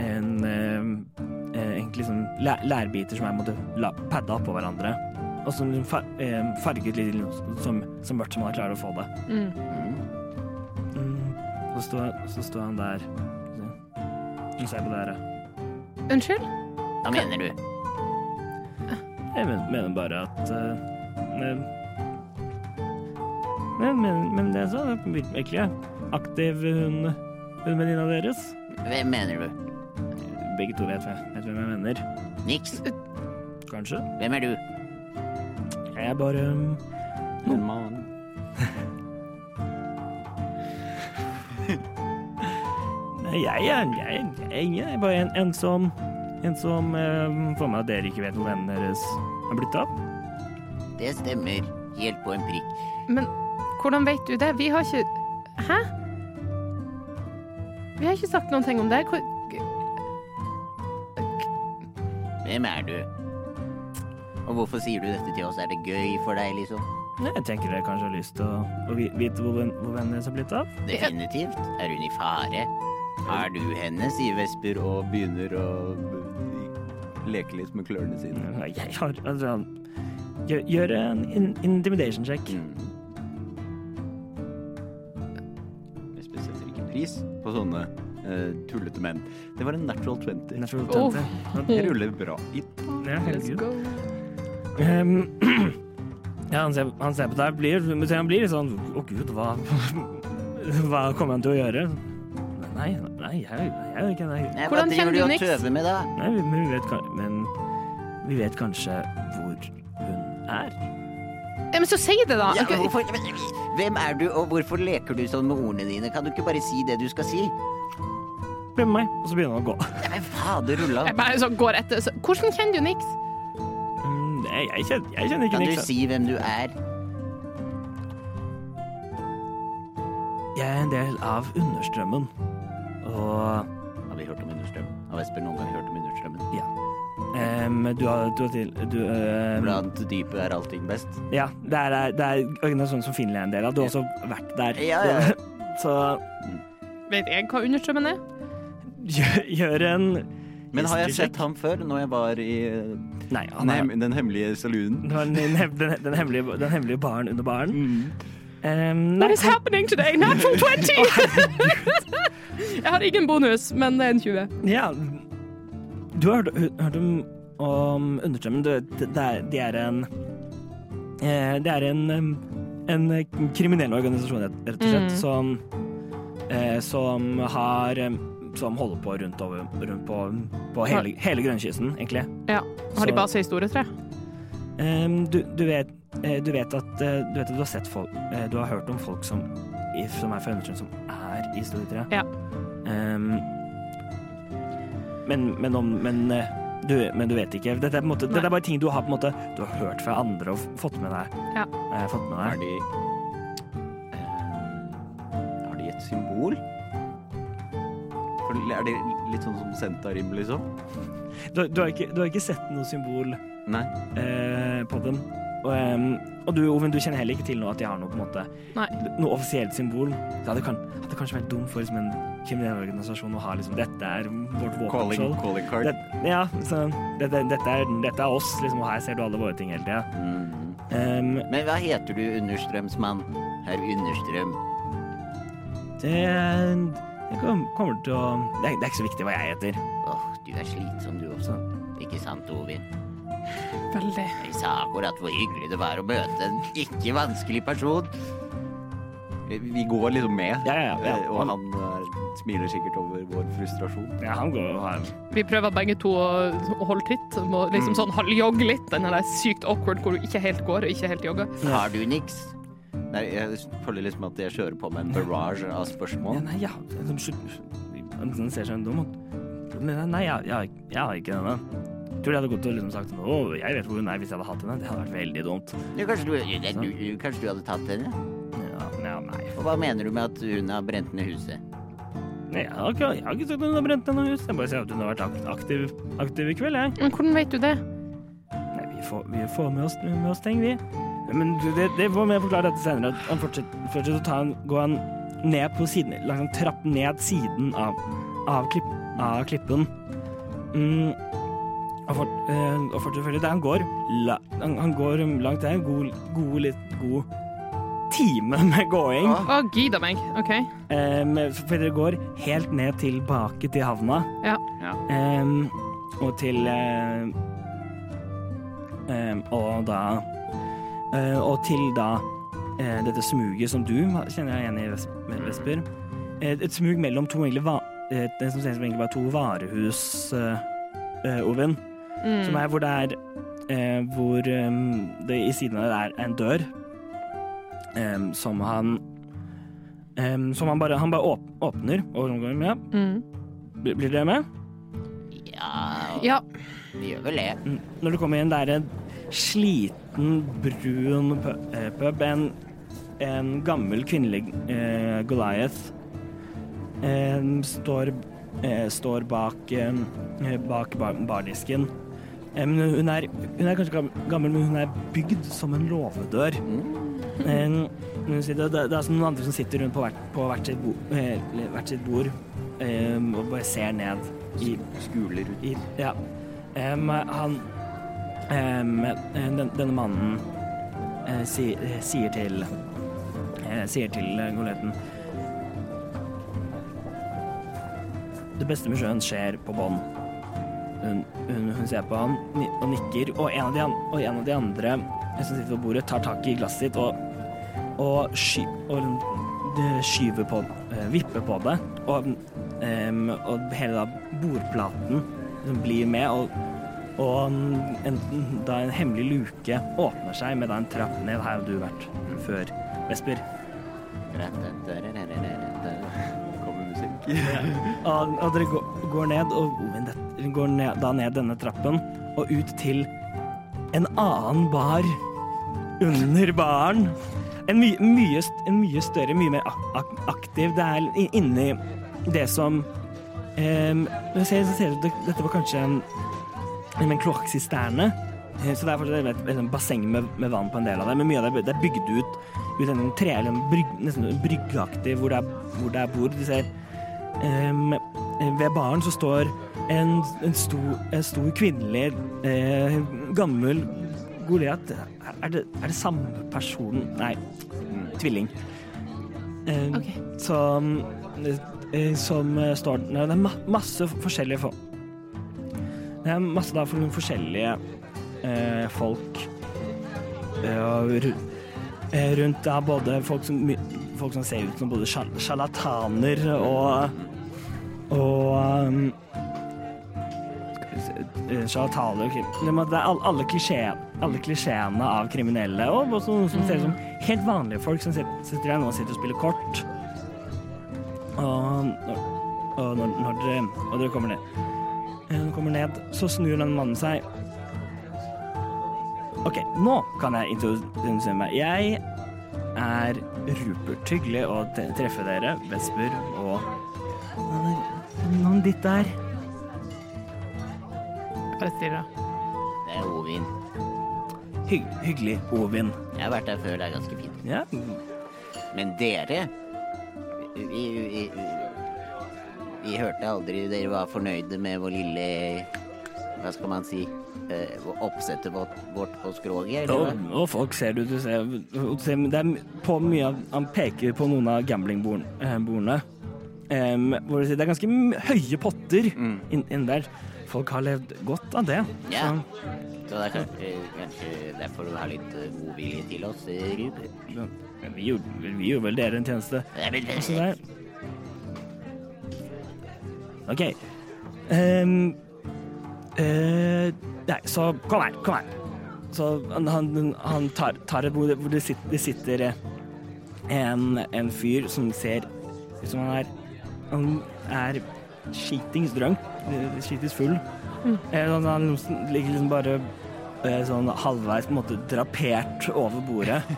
En um, eh, enkel liksom lærbiter som er måte la- padda oppå hverandre. Og som liksom far eh, farget litt som, som, så mørkt som han klarer å få det. Mm. Mm. Så, står, så står han der og ser på dere. Unnskyld? Hva mener du? Jeg mener bare at uh, men, men, men, det så virkelig aktiv hun, hun venninna deres. Hvem mener du? Begge to vet, vet hvem jeg mener. Niks. Kanskje. Hvem er du? Jeg er bare um, En mann. (laughs) Nei, jeg er, jeg, jeg, jeg er bare en, en som En som eh, får med at dere ikke vet hvor vennene deres har blitt av. Det stemmer. Helt på en prikk. Men hvordan vet du det? Vi har ikke Hæ? Vi har ikke sagt noen ting om det. Hvor- Hvem er du? Og hvorfor sier du dette til oss? Er det gøy for deg, liksom? Jeg tenker dere kanskje har lyst til å, å vite hvor, ven- hvor vennene deres har blitt av. Definitivt. Er hun i fare? Er du henne, sier Vesper. Vesper og begynner å leke litt med klørne sine. Jeg har altså Gjør, gjør en in intimidation check. Mm. Jeg setter ikke pris på sånne uh, tullete menn. Det var en natural 20. Natural Oh. 20. Ruller bra. I Ja, Let's go. Um, (clears throat) ja, han ser, han ser på deg, blir, han blir litt sånn Å, gud, hva (laughs) Hva kommer han til å gjøre? Nei, nei, jeg, jeg gjør ikke det. Nei, Hvordan kjenner du Nix? Nei, vi- men vi vet, men vi vet kanskje er. Ja, men så si det, da. Ja, hvorfor, hvem er du, og hvorfor leker du sånn med ordene dine? Kan du ikke bare si det du skal si? Bli med meg, og så begynner han å gå. Ja, men fader rulla. Jeg bare sånn går etter. Så, hvordan kjenner du Nix? Mm, nei, jeg, kjenner, jeg kjenner ikke Kan du Nix. si hvem du er? Jeg er en del av understrømmen. Og Har vi hørt om understrømmen? Har Vesper noen gang hørt om understrømmen? Ehm, du har, du har til du, ehm, Blant dypet er allting best. Ja, det er, det er organisasjonen som Finland er en del av. Du har også vært der. Ja, ja. (laughs) Så Vet jeg hva understrømmen er? gjør, gjør en Men har jeg sett ham før, når jeg var i Nei, er, den hemmelige saloonen? den, den, den, hemmelige, den hemmelige baren under baren. Mm. Um, What is happening today? Natural (laughs) 20! jeg har ingen bonus, men det er en 20. Ja, du har hørt, om, om understrømmen. Det, det, det er, en eh, Det er en, en kriminell organisasjon, rett og slett, Mm. som, eh, som har Som holder på rundt, over, rundt på, på hele, hele grønnkysten, egentlig. Ja. Har de base i store tre? Du, du, vet, eh, du vet at eh, du vet at du har sett folk eh, Du har hørt om folk som, som er fra understrøm, som er i Storbritannia. Ja. Em, men, men, om, men, eh, du, men du vet ikke. Dette er, på måte, dette er bare ting du har, på en måte, du har hørt fra andre og fått med deg. Ja. Eh, fått med Har de eh, Har de et symbol? For er det litt sånn som Sentarim, liksom? Du, du, har ikke, du har ikke sett noe symbol Nei. eh, på dem. Og, em, og du, Oven, du kjenner heller ikke til nå at de har noe, på en måte, Nei. noe offisielt symbol. Det hadde, kan, hadde kanskje vært dumt for liksom, en kriminell organisasjon å ha liksom, dette er vårt Calling, våpenskjold. calling card. Det, ja, så dette, dette, er, dette er oss, liksom, og her ser du alle våre ting hele tida. Mm. Um, Men hva heter du, understrømsmann? Herr Understrøm. det, det kommer til å det er, det er ikke så viktig hva jeg heter. Åh, du er slitsom du også. Ikke sant, Ovin? Veldig. Jeg sa akkurat hvor hyggelig det var å møte en ikke vanskelig person. Vi- går liksom med, Ja, ja, ja. og han eh, smiler sikkert over vår frustrasjon. Ja, han går jo her Vi prøver begge to å, holde tritt. Må liksom sånn halvjogge litt. Den er sykt awkward hvor du ikke helt går og ikke helt jogger. Har du niks? Nei, jeg føler liksom at jeg kjører på med en barrage av ja, spørsmål. Nei, ja. Han ser seg dum ut. Nei, jeg, jeg, jeg har ikke denne. Tror de hadde gått og liksom sagt Å, jeg vet hvor hun er hvis jeg hadde hatt henne. Det hadde vært veldig dumt. Ja, kanskje, du, ja, du, kanskje du hadde tatt henne? Ja, ja nei. Og hva mener du med at hun har brent ned huset? Nei, Jeg har ikke, jeg har ikke sagt at hun har brent ned noe hus. Jeg bare sier at hun har vært aktiv, aktiv i kveld, jeg. Men hvordan vet du det? Nei, vi får, vi får med, oss, med oss ting, vi. Men det, det får vi forklare dette senere. At han fortsetter, fortsetter å ta en, gå han ned på siden, langs en trapp ned siden av, av, klipp, av klippen. Mm, og, fort, eh, og fortsetter følge det. Han går, la, han, han går langt der. God, god, litt god time med gåing. Å, gida meg. OK. Eh, for dere går helt ned tilbake til havna. Ja. Ja. Em, og til eh, em, Og da eh, Og til da eh, dette smuget som du kjenner jeg igjen i, Ves- Vesper. Et, et smug mellom to egentlig va, det som ser ut som egentlig bare to varehus, eh, eh, Ovin. Som er hvor det er eh, Hvor um, det i siden av det er en dør um, som han um, Som han bare, han bare åp åpner og går med. Mm. Blir blir dere med? Ja, Ja. vi gjør vel det. Mm. Når du kommer inn, det er en sliten, brun eh, pub. En, en gammel kvinnelig eh, Goliath eh, står, eh, står bak, eh, bak bardisken. Men hun er, hun er kanskje gammel, men hun er bygd som en låvedør. Mm. hun det, det er som noen andre som sitter rundt på hvert, på hvert, sitt, bo, eh, hvert sitt bord eh, og bare ser ned i Skuler ut. i, ja. Han den, Denne mannen eh, si, eh, sier til eh, Sier til eh, Goletten Det beste med sjøen skjer på bånn. Hun, hun, hun ser på han og nikker, og en av de, og en av de andre som sitter ved bordet, tar tak i glasset sitt og, og, sky, og skyver på eh, Vipper på det. Og, em, og hele da bordplaten blir med, og, og en, da en hemmelig luke åpner seg med da en trapp ned. Her har du vært før, Vesper. Kommer musikk. Og, og dere går, går ned, og går ned, da ned denne trappen og ut til en annen bar under baren. En, my, mye, en mye større, mye mer ak ak aktiv. Det er inni det som um, ser, det ser Dette var kanskje en, en kloakksisterne. Eh, Så det er fortsatt et, basseng med, med vann på en del av det, men mye av det, er bygd ut ut en tre, eller en brygg, nesten bryggeaktig, hvor det er, hvor det er bord. Du ser um, ved baren så står en, en, stor, en stor kvinnelig, eh, gammel Goliat. Er det, er det samme person? Nei, tvilling. Eh, OK. som, eh, som står Nei, Det er ma masse forskjellige folk. Det er masse da for forskjellige eh, folk eh, eh, rundt da både folk som, folk som ser ut som både sjarlataner og og um, eh, og krim- Det er alle klisjé- alle klisjeene av kriminelle, og noen som ser ut som helt vanlige folk som sitter, sitter der. Noen sitter og spiller kort. Og og når, når dere, og dere kommer ned, Hun kommer ned, så snur den mannen seg. OK, nå kan jeg introdusere meg. Jeg er Rupert. Hyggelig å treffe dere, Vesper og navnet ditt der? Bare. Det er Ovin. Hygg, hyggelig, Ovin. Jeg har vært der før, det er ganske fint. Ja, Men dere vi, vi, vi, vi hørte aldri dere var fornøyde med vår lille Hva skal man si eh, Oppsettet vårt, vårt på skroget, eller og, og folk ser du, du ser, du ser Det er på mye av Han peker på noen av gamblingbordene. Um, hvor det er ganske høye potter Mm. inni in der. Folk har levd godt av det. Ja. Så, Så det er kanskje, kanskje derfor du har litt eh, godvilje til oss, eh, Ruben? men vi, gjorde, vi gjorde vel dere en tjeneste. Det men-. OK. Um, uh, nei, så kom her, kom her. Så han, han, han tar, tar et bord hvor det sitter, det sitter eh, en, en fyr som ser ut som han er Han er skitings drunk. Eh, full. Mm. Han, han ligger liksom bare sånn halvveis på en måte drapert over bordet. (laughs)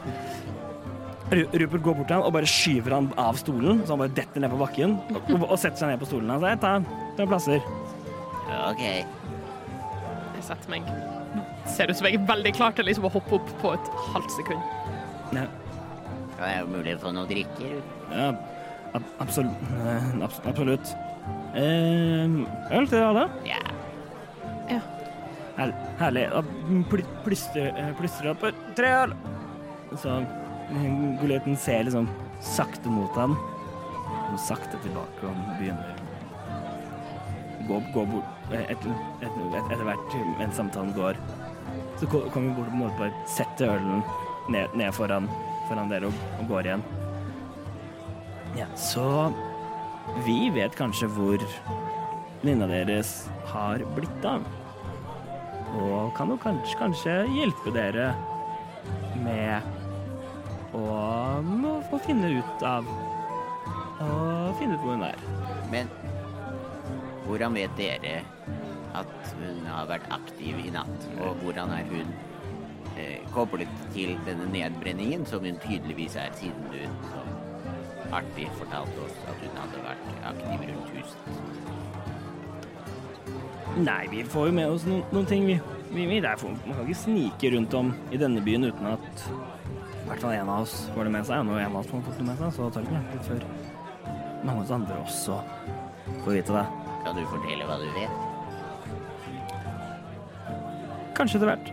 Rupert går bort til han og bare skyver han av stolen, så han bare detter ned på bakken og, og setter seg ned på stolen. Han sier ta, ta plasser. Ok. Jeg setter meg. Ser ut som jeg er veldig klar til liksom å hoppe opp på et halvt sekund. Ja, er jo mulig å få noe drikke? Ja ab absolutt. abs absolutt. Eh, øl til alle? Ja. Her herlig. Pl plystrer, eh, opp tre øl. Så eh, ser liksom sakte mot han. Og sakte tilbake og begynner gå, gå bort et, etter, et, etter hvert mens samtalen går. Så kommer vi bort på en måte bare setter ølen ned, ned foran, foran dere og, og går igjen. Ja, så vi vet kanskje hvor venninna deres har blitt av. og kan jo kanskje, kanskje hjelpe dere med å, å finne ut av Å finne ut hvor hun er. Men hvordan vet dere at hun har vært aktiv i natt? Og hvordan er hun eh, koblet til denne nedbrenningen, som hun tydeligvis er, siden du så artig fortalte oss at hun hadde vært aktiv rundt huset? Nei, vi får jo med oss noen, noen ting, vi. vi, vi derfor, man kan ikke snike rundt om i denne byen uten at i hvert fall en av oss får det med seg. Når en av oss får det med seg, så tar det litt før mange av oss andre også får vite det. Kan du fortelle hva du vet? Kanskje etter hvert.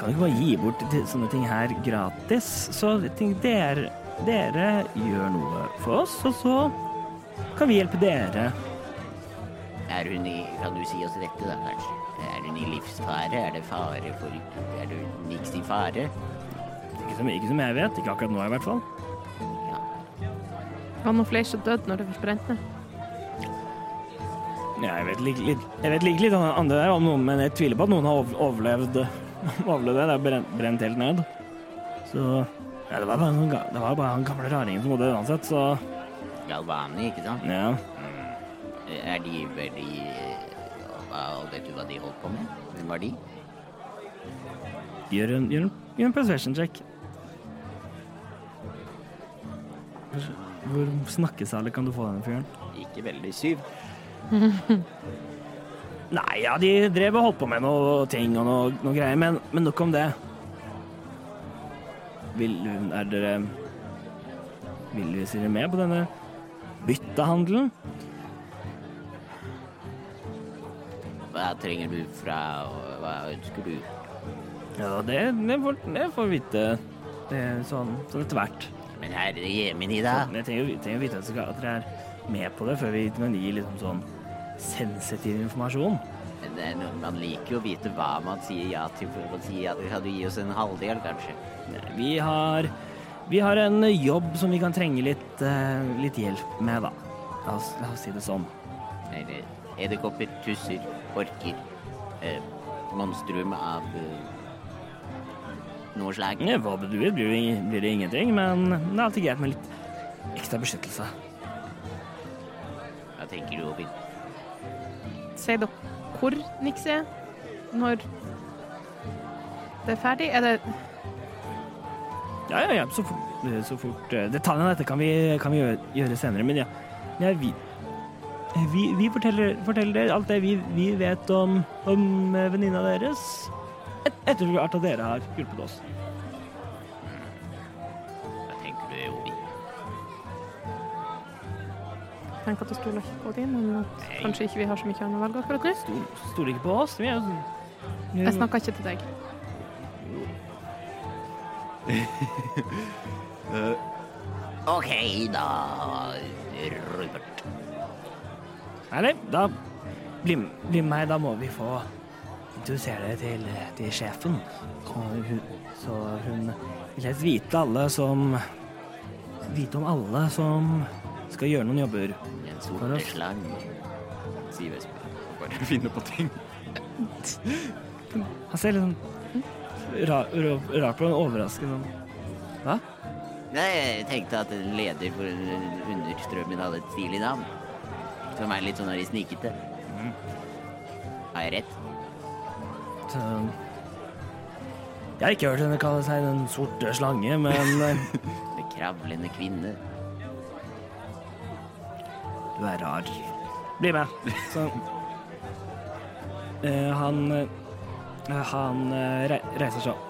Kan du ikke bare gi bort sånne ting her gratis. Så det tenker dere, gjør noe for oss, og så kan vi hjelpe dere. Er hun i Kan du si oss dette, da, kanskje? Er hun i livsfare? Er det fare for Er du niks i fare? Ikke som, ikke som jeg vet. Ikke akkurat nå, i hvert fall. Ja. Var noen flere som døde når det først brente ned? Ja, jeg vet like litt, jeg vet like litt om det der om noen, men jeg tviler på at noen har overlevd, (laughs) overlevd det. Det er brent, brent helt ned. Så ja, det var bare, ga- det var bare han gamle raringen som bodde uansett, så Galvani, ikke sant? ja. Er de veldig hva, Vet du hva de holdt på med? Hvem var de? Gjør en, gjør en, gjør en persuasion check. Hvor snakkesalig kan du få denne fyren? Ikke veldig syv. (laughs) Nei, ja, de drev og holdt på med noe ting og noe, noe greier, men, men nok om det. Vil er dere Vil dere med på denne byttehandelen? Hva trenger du fra Hva ønsker du? Ja, det, det, får, det får vi vite det sånn, sånn etter hvert. Men herre jemini, da. Jeg trenger, trenger å vite at dere- er med på det før vi gir gi liksom sånn sensitiv informasjon. Men det er noe- Man liker jo å vite hva man sier ja til. For å si ja til. Kan du gi oss en halvdel, kanskje? Vi har, vi har en jobb som vi kan trenge litt, eh, litt hjelp med, da. La oss, la oss si det sånn. Edderkopper, tusser, orker. Eh, monstrum av eh, noe slag. Ja, Hva du vet, blir, det blir det ingenting, men det er alltid greit med litt ekstra beskyttelse. Hva tenker du, Ovin? Dere hvor niks er når det er ferdig? Er det Ja, ja, ja, så fort, så fort eh, Detaljene av dette kan vi, kan vi gjøre, gjøre senere, men ja. ja vi, vi, vi forteller, forteller alt det vi, vi vet om, om eh, venninna deres, et, etter at dere har hjulpet oss. Tenk at det stoler ikke på dem, men at kanskje ikke vi har så mye annet å velge akkurat nå? Stol- Stoler ikke på oss. Vi er jo Jeg snakker ikke til deg. (laughs) OK, da, Rupert. Nei, da bli, bli med meg. Da må vi få introdusere deg til, til sjefen. Hun, så hun vil helst vite alle som Vite om alle som skal gjøre noen jobber. En sorte slang. Vesper. Bare finne på ting. (laughs) Han ser litt sånn rart ra, ra på en overrasket sånn. Hva? Nei, jeg tenkte at en leder for understrømmen hadde et stilig navn. Som er litt sånn her snikete. Har jeg rett? Så, jeg har ikke hørt henne kalle seg Den sorte slange, men (laughs) Den kravlende kvinne. Du er rar. Bli med. Så eh, Han eh, Han eh, reiser seg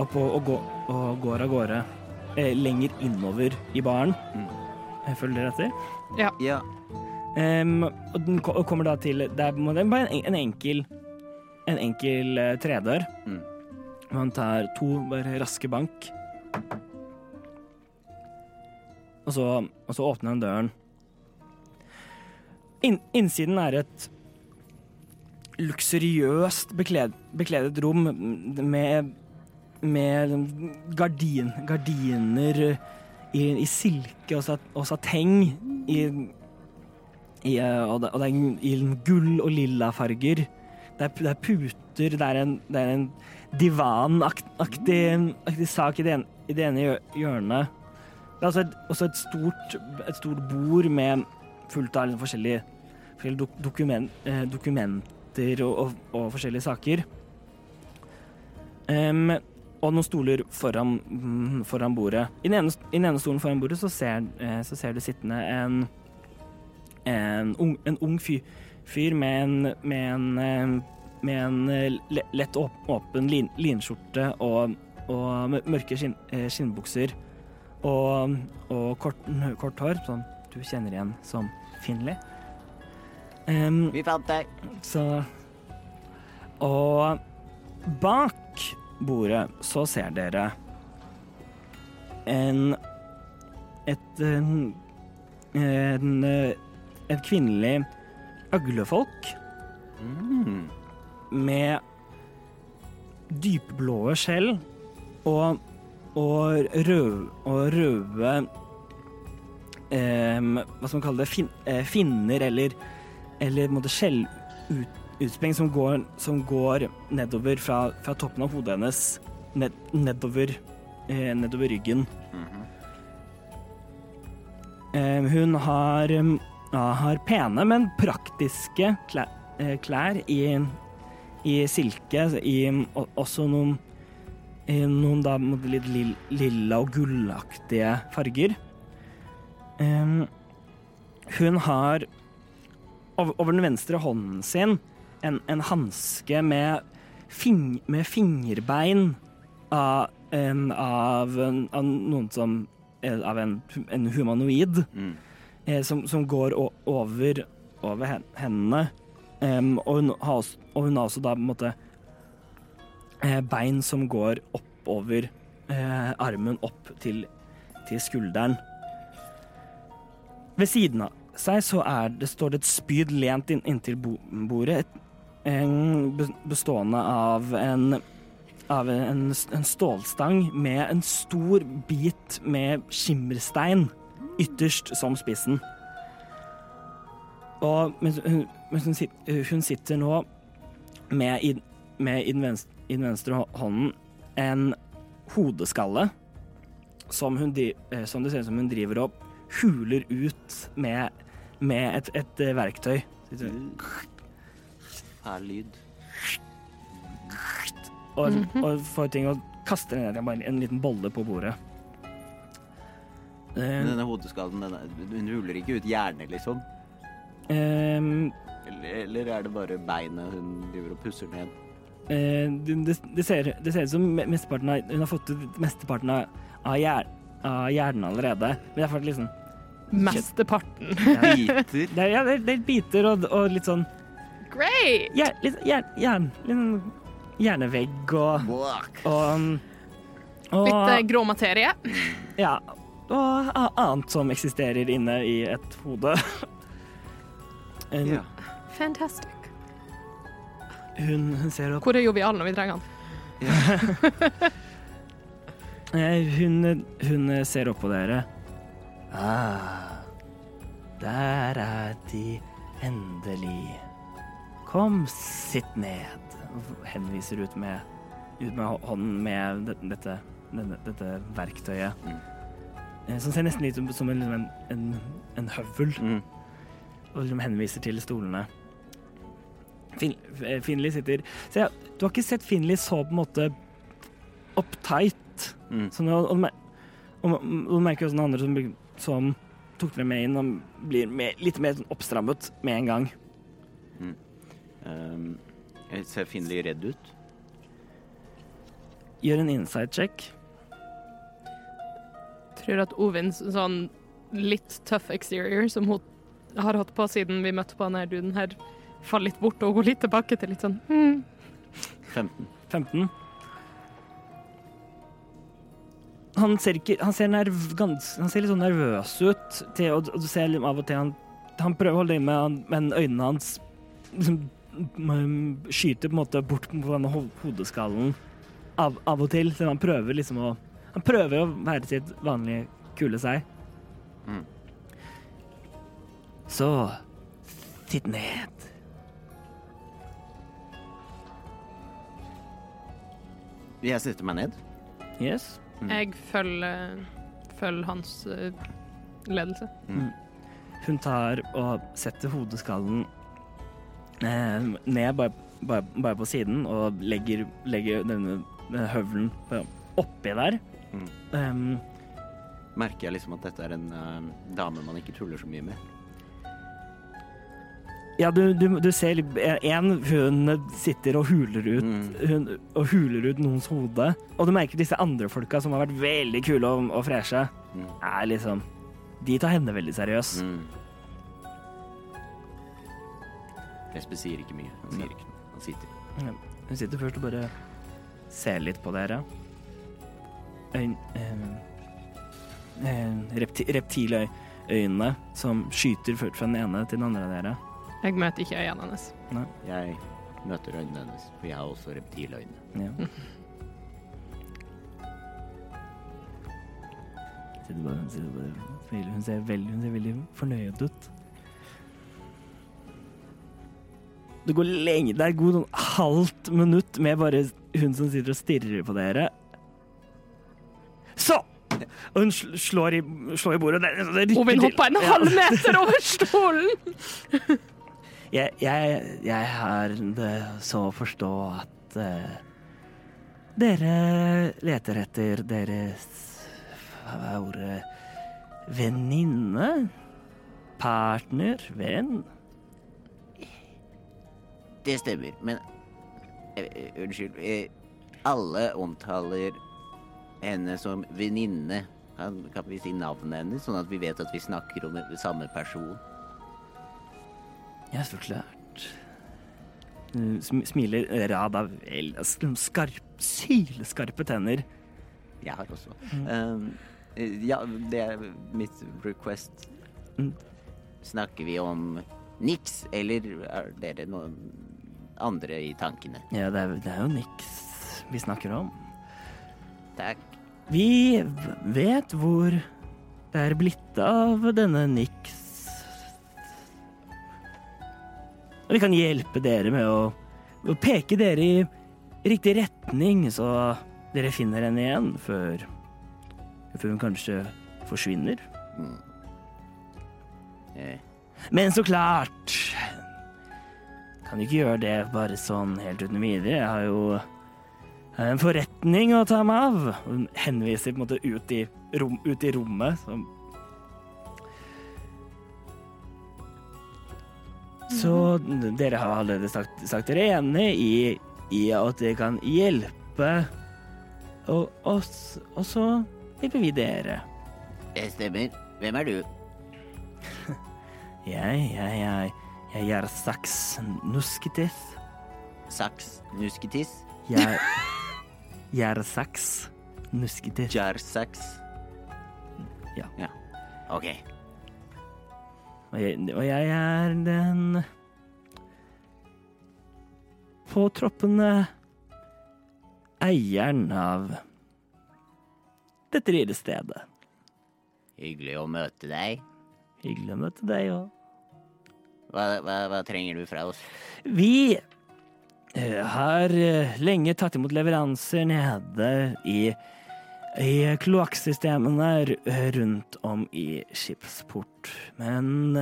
opp og, og, gå, og går av gårde eh, lenger innover i baren. Jeg følger dere etter? Ja. Em, og den kommer da til Det er bare en, en enkel En enkel uh, tredør. Mm. Man tar to bare raske bank. Og så, og så åpner han døren. Inn, innsiden er et luksuriøst bekled, bekledet rom med, med gardin, gardiner i, i silke og, sat, og sateng i, i, og, det, og det er i gull og lilla farger. Det det, er, er puter, det er en, det er en divanaktig aktig sak i det, ene, i det ene hjørnet. Det er også et, også et, stort, et stort bord med fullt av forskjellige, forskjellige dok dokument, eh, dokumenter og, og, og forskjellige saker. Um, og noen stoler foran, mm, foran bordet. I den, ene, I den ene stolen foran bordet så ser, eh, så ser du sittende en, en ung, en ung fyr, fyr med en, med en, eh, med en le- lett åpen lin, linskjorte og, og mørke skinn, skinnbukser og, og kort, kort hår, som du kjenner igjen som Finley. Em, Vi fant deg. så Og bak bordet så ser dere en et en, en, et kvinnelig øglefolk Mm. med dypblå skjell og, og, rød, og røde um, Hva skal man kalle det? Fin, eh, finner eller, eller på en måte skjellutspring som, som går nedover fra, fra toppen av hodet hennes ned, nedover, eh, nedover ryggen. Mm -hmm. eh, hun har, ja, har pene, men praktiske klær, eh, klær i, i silke. I, og, også noen, i noen da, litt lill, lilla og gullaktige farger. Em, hun har over, over den venstre hånden sin en, en hanske med, fing, med fingerbein av, en, av, en, av noen som Av en, en humanoid Mm. eh, som, som går over, over hendene. Um, og, hun har og hun har også da på en måte eh, bein som går oppover eh, armen opp til, til skulderen. Ved siden av seg så det, står det et spyd lent inn, inntil bordet, et, en, bestående av en av en, en stålstang med en stor bit med skimmerstein ytterst som spissen. Og hun, hun, hun sitter nå med, i, med i, den venstre, i den venstre hånden en hodeskalle som, hun, eh, som det ser ut som hun driver og huler ut med, med et, et eh, verktøy. Fæl lyd. Og, og får ting og kaster ned bare en liten bolle på bordet. Men Eh, denne hodeskallen, den hun ruller ikke ut hjernen, liksom? Um, Eller, eller er det bare beinet hun driver og pusser ned? Uh, det, det, ser, det ser ut som mesteparten av, hun har fått ut mesteparten av, av, hjer, av hjernen allerede. Men det er faktisk liksom Mesteparten. Biter? Det er, ja, det er, det er biter og, og litt sånn Great! hjer, litt, jern, jern, litt sånn hjernevegg og, Walk. og, og Litt eh, grå materie. Ja. Og annet som eksisterer inne i et hode. (laughs) En- yeah. Fantastic. hun, hun ser opp Hvor er jovial når vi trenger han? Yeah. (laughs) Hun, hun ser opp på dere. Ah, der er de endelig. Kom, sitt ned. Henviser ut med, ut med hånden med det- dette, denne, dette verktøyet. Mm. Eh, Som ser nesten ut som en, liksom en, en, en høvel, Mm. og liksom henviser til stolene. Fin, eh, Finley sitter Se, Du har ikke sett Finley så på en måte uptight Mm. Sånn, og, og, og, og du merker også den andre som, som tok dere med inn, og blir mer, litt mer sånn oppstrammet med en gang. Um, jeg ser finlig redd ut. Gjør en inside check. Tror at Ovins sånn litt tøff exterior som hun har hatt på siden vi møtte på denne duden her, faller litt bort og går litt tilbake til litt sånn mm. 15. 15. Han ser, ikke, han ser, nerv, gans, han ser litt sånn nervøs ut, til, og, og du ser av og til han, han prøver å holde inn med, men øynene hans liksom, mm, skyter på en måte bort på denne hodeskallen av, av og til. Så han prøver liksom å Han prøver å være sitt vanlige kule seg. Mm. Så sitt ned. Jeg setter meg ned. Yes. Jeg følger, følger hans eh, ledelse. Hun tar og setter hodeskallen eh, ned bare, bare, bare på siden og legger, legger denne, denne høvelen oppi der. Mm. Um, Merker jeg liksom at dette er en uh, dame man ikke tuller så mye med. Ja, du, du, du ser én en hun sitter og huler ut Mm. hun, og huler ut noens hode. Og du merker disse andre folka som har vært veldig kule og, og freshe, Mm. er liksom De tar henne veldig seriøst. Mm. Espen sier ikke mye. Han sier ikke noe. Han sitter. Hun sitter først og bare ser litt på dere. Øyn... øh, øh, repti, reptiløynene som skyter ført fra den ene til den andre av dere. Jeg møter ikke øynene hennes. Jeg møter øynene hennes, for jeg har også reptiløyne. Ja. (laughs) Sitter bare, sitter bare, hun, ser veldig, hun ser veldig fornøyd ut. Det går lenge, det er et god sånn halvt minutt med bare hun som sitter og stirrer på dere. Så! Og hun sl- slår i, slår i bordet. og Det, det rykker Ovin hoppa en halv meter over (laughs) stolen! Jeg, jeg, jeg har så å forstå at uh, dere leter etter deres hva var ordet venninne? Partner? Venn? Det stemmer, men eh, Unnskyld. eh, alle omtaler henne som venninne. Kan, kan vi si navnet hennes, sånn at vi vet at vi snakker om samme person? Ja, så klart. Hun Smiler rad av vel- skarp, sylskarpe tenner. Jeg har også. Um, eh, ja, det er mitt request. Mm. Snakker vi om niks, eller er dere noen andre i tankene? Ja, det er, det er jo niks vi snakker om. Takk. Vi vet hvor det er blitt av denne Nix. Og vi kan hjelpe dere med å, å peke dere i riktig retning, så dere finner henne igjen før, før hun kanskje forsvinner. Mm. Eh, Men så klart Kan jo ikke gjøre det bare sånn helt uten videre. Jeg har jo en forretning å ta meg av. Hun henviser på en måte ut i, rom, ut i rommet. Som så dere har allerede sagt, sagt dere enig i, i at det kan hjelpe og oss, og så hjelper vi dere. det stemmer. Hvem er du? (laughs) Jeg, jeg, jeg, jeg er Saks Nusketis. Saks Nusketis? Jeg, (laughs) jeg er Saks nusketis Ja Ja OK. Og jeg, og jeg er den påtroppende eieren av dette lille stedet. Hyggelig å møte deg. Hyggelig å møte deg òg. Hva, hva, hva trenger du fra oss? Vi eh, har eh, lenge tatt imot leveranser nede i, i kloakksystemene rundt om i skipsport. Men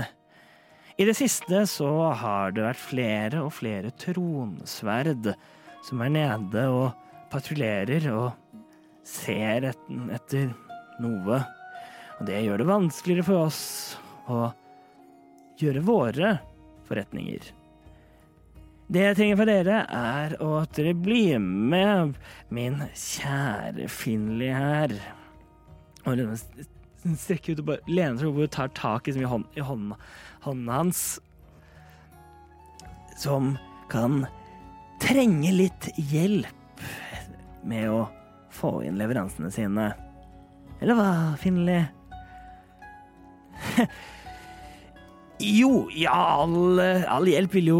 i det siste så har det vært flere og flere tronsverd som er nede og patruljerer og ser et, etter noe. Og det gjør det vanskeligere for oss å gjøre våre forretninger. Det jeg trenger fra dere, er at dere blir med min kjære Finley her. Og denne strekker ut og bare lener seg over og tar tak i, hånd, i hånda, hånda hans. Som kan trenge litt hjelp med å få inn leveransene sine. Eller hva, Finley? (laughs) Jo, ja, all, all hjelp vil jo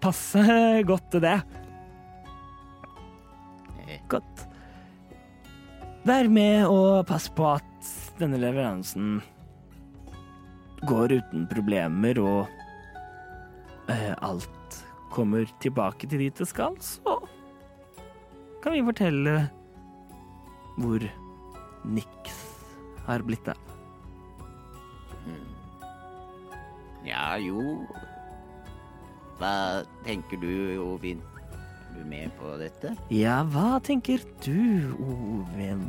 passe godt til det. Eh, Godt. Vær med og pass på at denne leveransen går uten problemer, og eh, alt kommer tilbake til dit det skal, så kan vi fortelle hvor niks har blitt av. Ja, jo Hva tenker du, Ovin? Er du med på dette? Ja, hva tenker du, Ovin?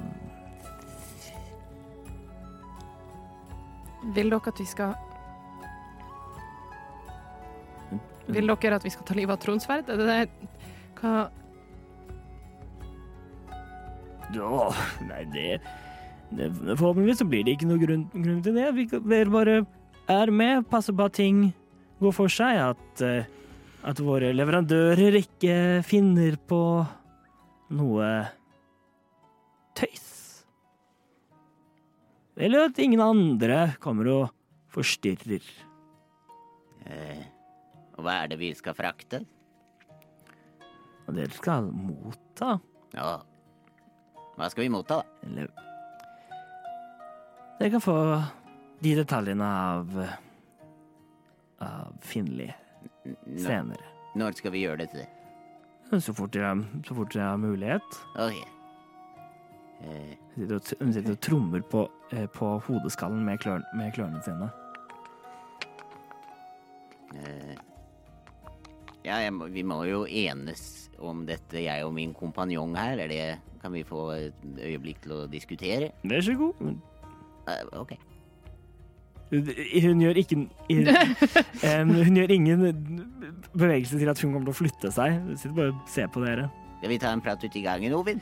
Vil dere at vi skal Vil dere at vi skal ta livet av Tronsverd? Er det det? Hva Ja, nei, det, det Forhåpentligvis så blir det ikke noe grunn, grunn til det. Vi, kan- dere bare er med, passer på at ting går for seg, at, eh, at våre leverandører ikke finner på noe tøys. Eller at ingen andre kommer og forstyrrer. Eh, hva er det vi skal frakte? Og dere skal motta Ja. Hva skal vi motta, da? Eller Dere kan få de detaljene av av Finli senere. når skal vi gjøre dette? Så fort har, så fort har mulighet. Ok. Eh, Hun sitter hun sitter og trommer på, eh, på hodeskallen med, klør, med klørne sine. eh, ja, jeg må, vi må jo enes om dette, jeg og min kompanjong her. Er det, kan vi få et øyeblikk til å diskutere? Vær så god. Eh, ok. Hun, gjør ikke (laughs) hun, hun gjør ingen bevegelse til at hun kommer til å flytte seg. Hun sitter bare og ser på dere. Skal vi ta en prat ute i gangen, Ovin?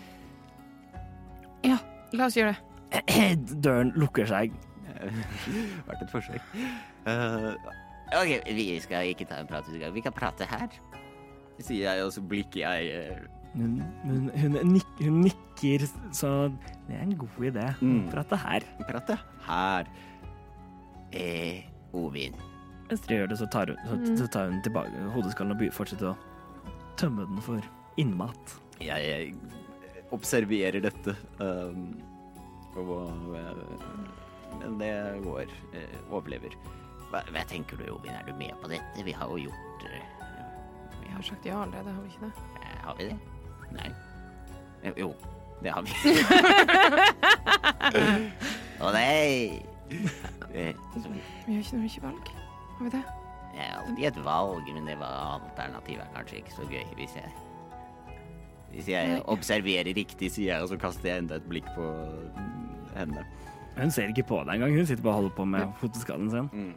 Ja, la oss gjøre det. (clears throat) Døren lukker seg. (laughs) Vært et forsøk. Uh, ok, vi skal ikke ta en prat ute i gangen. Vi kan prate her. Sier jeg, og så blikker jeg eh, Hun, hun, hun, nik, hun nikker, så det er en god idé. Mm. Prate her. Prate her. Eh, Ovin. Mens dere gjør det, så tar hun, så, så tar hun tilbake hodeskallen og fortsetter å tømme den for innmat. Jeg observerer dette. Um, og, eh, men det går. eh, overlever. Hva, hva tenker du, Ovin? Er du med på dette? Vi har jo gjort eh, Vi har sagt ja allerede, har vi ikke det? eh, Har vi det? Nei. Eh, Jo, det har vi. (laughs) Å nei! Eh, Vi har ikke noe mye valg. Har vi det? Det er alltid et valg, men det var alternativet er kanskje ikke så gøy hvis jeg Hvis jeg observerer riktig, sier jeg, Og så kaster jeg enda et blikk på henne. Hun ser ikke på deg engang. Hun sitter bare og holder på med fotoskallen sin. Mm.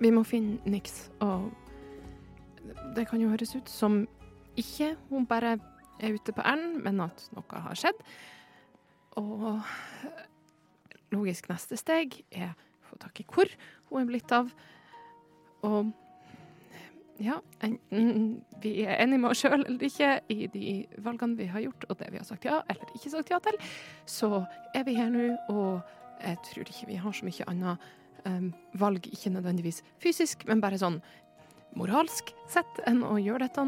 Vi må finne niks, og det kan jo høres ut som ikke hun bare er ute på ærend, men at noe har skjedd. Og logisk neste steg er å få tak i hvor hun er blitt av. Og ja, enten vi er enige med oss sjøl eller ikke i de valgene vi har gjort, og det vi har sagt ja eller ikke sagt ja til, så er vi her nå, og jeg tror ikke vi har så mye annet um, valg, ikke nødvendigvis fysisk, men bare sånn moralsk sett, enn å gjøre dette,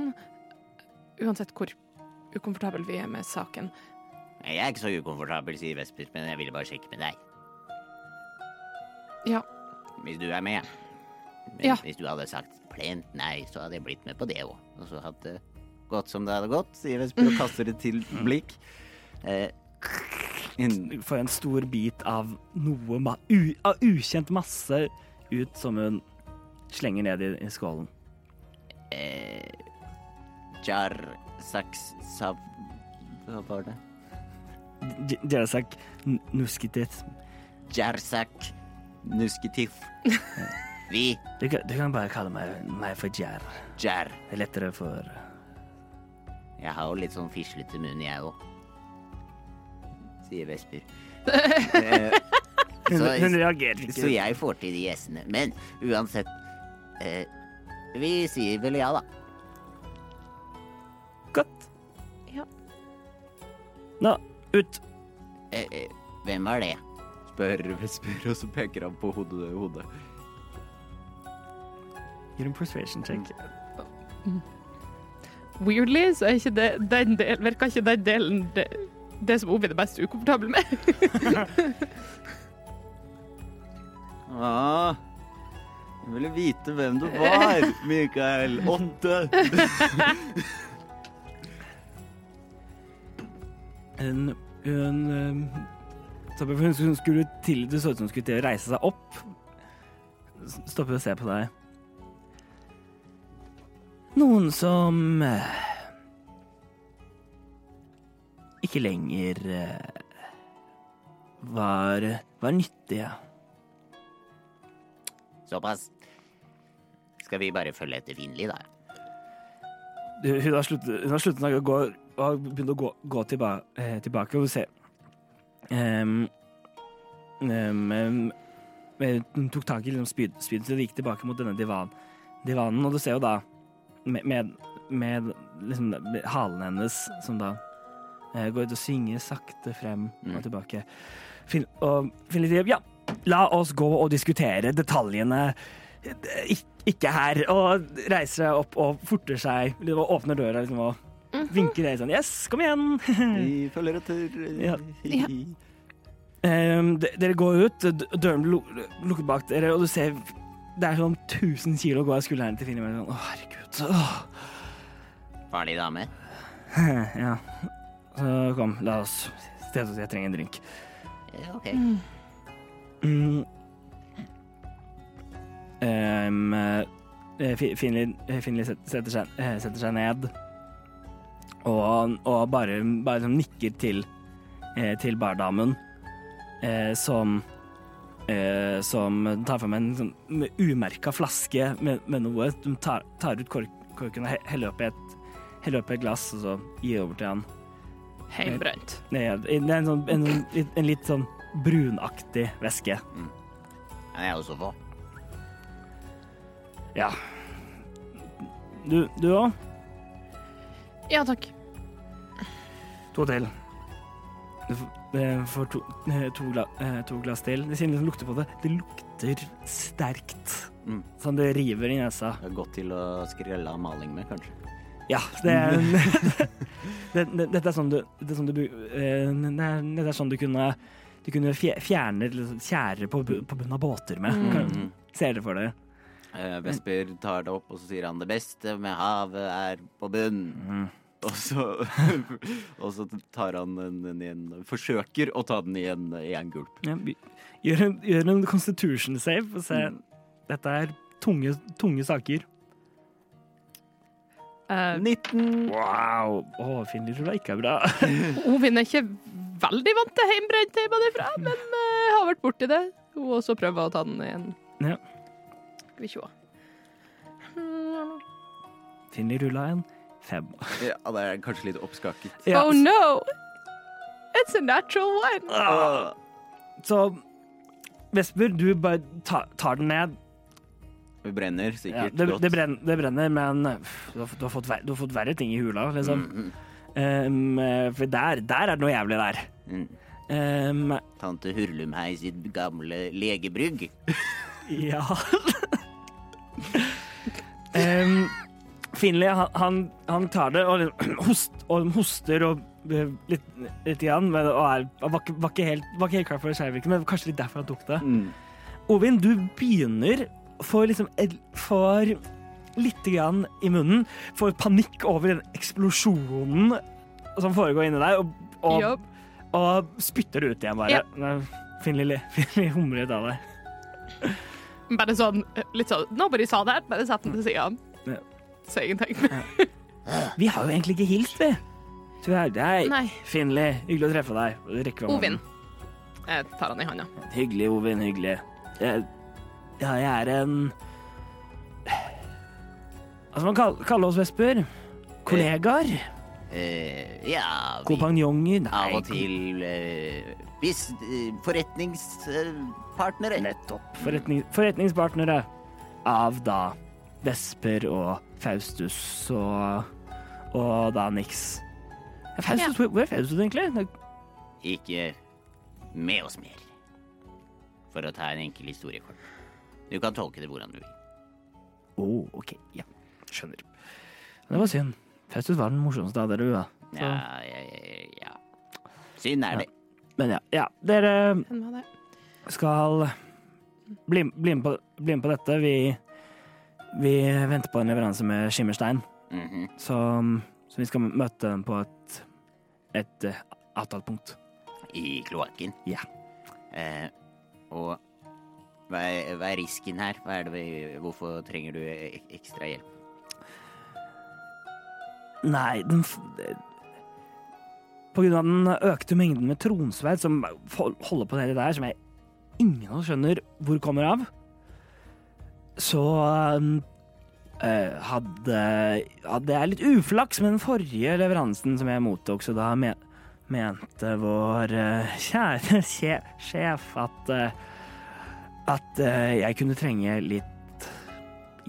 uansett hvor ukomfortabel vi er med saken. Jeg er ikke så ukomfortabel, sier Vesper, men jeg ville bare sjekke med deg. Ja, Hvis du er med. Men Ja. hvis du hadde sagt plent nei, så hadde jeg blitt med på det òg. Og så hadde det gått som det hadde gått, sier Vesper og (laughs) kaster et til blikk. Eh, får en stor bit av noe ma u av ukjent masse ut som hun slenger ned i, i skålen. eh, jar saks sav... Hva var det? J- Nuskitif. Jersak Nuskitif. (laughs) Vi Du kan, du kan bare kalle meg, meg for Jer. Jer. Det er lettere for Jeg har jo litt sånn fislete munn, jeg òg. Sier Vesper. (laughs) Eh, Så- hun reagerer Så jeg får til de gjessene. Men uansett eh, Vi sier vel ja, da. Godt. Ja. Nå, ut. Eh, eh, hvem var det? spør Vesper, og så peker han på hodet. hodet. Gjør en persuasion check. weirdly så er ikke det, den del, virker ikke den delen det, det som Ovi er mest ukomfortabel med. (laughs) Ah, jeg ville vite hvem du var, Mikael. Åtte. (laughs) (laughs) Hun, hun, eh, for hun skulle- til Det så ut som hun skulle til å reise seg opp. Stopper og ser på deg. Noen som eh, ikke lenger eh, var, var nyttige. Såpass. Skal vi bare følge etter Finli, da? Hun har sluttet, hun har sluttet å gå og begynte å gå, gå tilba, eh, tilbake og se um, um, eh, Hun tok tak i liksom, spyd, spydet og gikk tilbake mot denne divan, divanen, og du ser jo da med, med, med liksom, halen hennes som da eh, går ut og synger sakte frem Mm. og tilbake. Fin, og finner litt ja, la oss gå og diskutere detaljene. Ik ikke her. Og reiser seg opp og forter seg. liksom, Og åpner døra liksom, og vinker deg sånn Yes, kom igjen! Vi (laughs) følger etter. Ja. Ja. Um, dere går ut, døren blir lukket bak dere, og du ser det er sånn 1000 kilo går av skuldrene til Finn Sånn, Å, herregud. Åh. Farlig dame. (laughs) Ja. Så kom, la oss Sted oss, jeg trenger en drink. Ja, OK. Mm. Ehm, eh, Finli, eh, Finli setter seg, eh, setter seg ned og, og bare, bare liksom nikker til, eh, til bardamen, eh, som eh, som tar fram en sånn umerka flaske med, med noe. De tar, tar ut kork, korken og heller oppi et, heller oppi et glass, og så gir over til han. Heimbrent. Det er det er en, sånn, en, sånn- en litt sånn brunaktig væske. Kan jeg også få? Ja. Du du òg? Ja takk. To til. Du får, eh, to, eh, to, gla, eh, to glass til. Det siden som lukter på det, det lukter sterkt. Mm. Sånn det river i nesa. Det er godt til å skrelle av maling med, kanskje. Ja, det er (laughs) (laughs) det, det, Dette er sånn du, det er sånn du eh, det er, er sånn du kunne du kunne fjerne liksom, tjære på, på bunnen av båter med. Mm. Kan-. Ser dere for? Eh, Vesper tar det opp, og så sier han det beste med havet er på bunnen. Mm. Og så, (laughs) og så tar han den, i en Forsøker å ta den i en, i en gulp. Ja, gjør, en, gjør en constitution save og se. Mm. Dette er tunge, tunge saker. Uh, 19! Wow! Å, du tror det ikke er bra. (laughs) Ovin er ikke veldig vant til heimbrent hjemmefra, men uh, har vært borti det. Hun også prøver å ta den igjen. Ja. Skal vi se. Finner du rulla en fem. Ja, det er kanskje litt oppskaket. Ja, Oh no! It's a natural one! Ah. Så Vesper, du bare ta, tar den ned. Det brenner Ja, sikkert det, godt. det, brenner, det brenner, men du har, fått- du, har fått, ver- du har fått verre ting i hula, liksom. Mhm. Um, eh, for der, der er det noe jævlig der. Mm. Um, Tante Hurlumhei sitt gamle legebrygg. (laughs) ja um, (laughs) Finley, han, han, han tar det og, liksom (clears throat) host, og hoster og eh, litt, litt igjen, men, og er, var, ikke, var, ikke helt, var ikke helt klar for skjærvirket, men kanskje litt derfor han tok det. Mm. Ovin, du begynner for liksom for litt grann i munnen, får panikk over den eksplosjonen som foregår inni deg, og, og, og spytter det ut igjen bare. Ja. (laughs) Finley humrer ut av deg. Bare sånn, litt sånn Nobody sa that, bare sett den til sida. Ja. Ingenting. Vi har jo egentlig ikke hilst, vi. Du det er, deg. Nei. Finley, hyggelig å treffe deg. Ovin. Jeg tar han i handa. Hyggelig, Ovin, hyggelig. Jeg, ja, jeg er en Altså, man kaller, kalle oss, Vesper? Kollegaer? Uh, ja, vi Kompanjonger? Nei, av og til uh, bis, forretningspartnere. Nettopp. Forretning, forretningspartnere av da Vesper og Faustus og, og da Nix. Faustus, hvor- Hvor er Faustus egentlig? Ikke med oss mer. For å ta en enkel historiekort. Du kan tolke det hvordan du vil. Å, OK. Ja, skjønner. Det var synd. Faustus var den morsomste av dere, da. Så- Ja, ja, ja, ja. Synd er det. Men ja, ja. Dere skal bli, bli, med på, bli med på dette. Vi, vi venter på en leveranse med skimmerstein. Mhm. Så, så vi skal møte dem på et, et eh, avtalepunkt. I kloakken? Ja. Eh, og hva er, hva er risken her? Er vi, hvorfor trenger du ekstra hjelp? Nei, den På grunn av den økte mengden med tronsverd som holder på nedi der, som jeg ingen av oss skjønner hvor kommer av, så um, eh, hadde, hadde jeg litt uflaks med den forrige leveransen som jeg mottok, så da me mente vår eh, (laughs) kjære sje sjef at eh, at jeg kunne trenge litt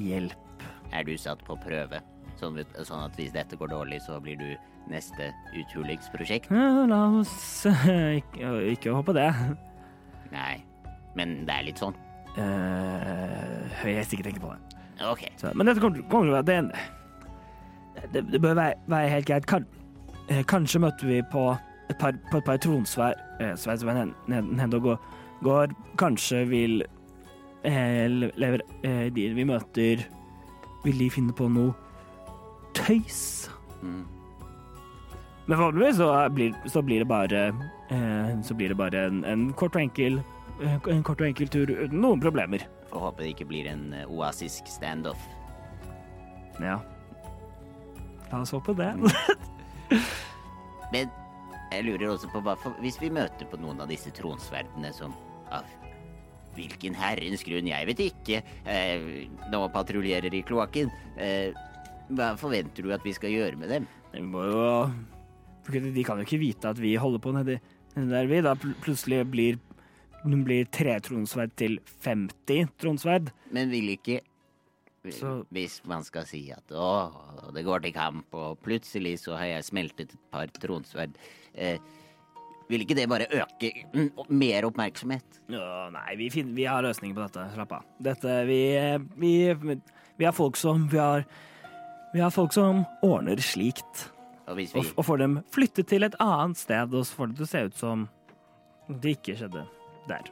hjelp. Er du satt på prøve? Sånn, at- sånn hvis dette går dårlig, så blir du neste uthulingsprosjekt? Ja, la oss ikke, ikke håpe det. Nei. Men det er litt sånn. Uh, jeg sikkert ikke på det. Okay. Så, men dette kommer, kommer til å være det, det, det bør være, være helt greit. Kan, eh, kanskje møter vi på et par, på et par tronsvær eh, svær som er ned, ned, ned og går, går. Kanskje vil eh, lever, eh, de vi møter Vil de finne på noe tøys? Mm. Men forhåpentligvis så blir, så blir det bare eh, Så blir det bare en, en kort og enkel eh, En kort og enkel tur uten noen problemer. Får håpe det ikke blir en eh, oasisk standoff. Ja. La oss håpe det. (laughs) Men jeg lurer også på hva for Hvis vi møter på noen av disse tronsverdene som av hvilken herrens grunn, jeg vet ikke, eh, nå patruljerer i kloakken, eh, hva forventer du at vi skal gjøre med dem? Vi må jo De kan jo ikke vite at vi holder på nedi der, vi. Da plutselig blir, blir tre tronsverd til 50 tronsverd. Men vil ikke Så- Hvis man skal si at å, det går til kamp, og plutselig så har jeg smeltet et par tronsverd, eh, vil ikke det bare øke mer oppmerksomhet? Ja, nei, vi, finner, vi har løsninger på dette. Slapp av. Dette Vi, vi, vi har folk som Vi har, vi har folk som ordner slikt. Og Og, og får dem flyttet til et annet sted, og så får det til å se ut som det ikke skjedde der.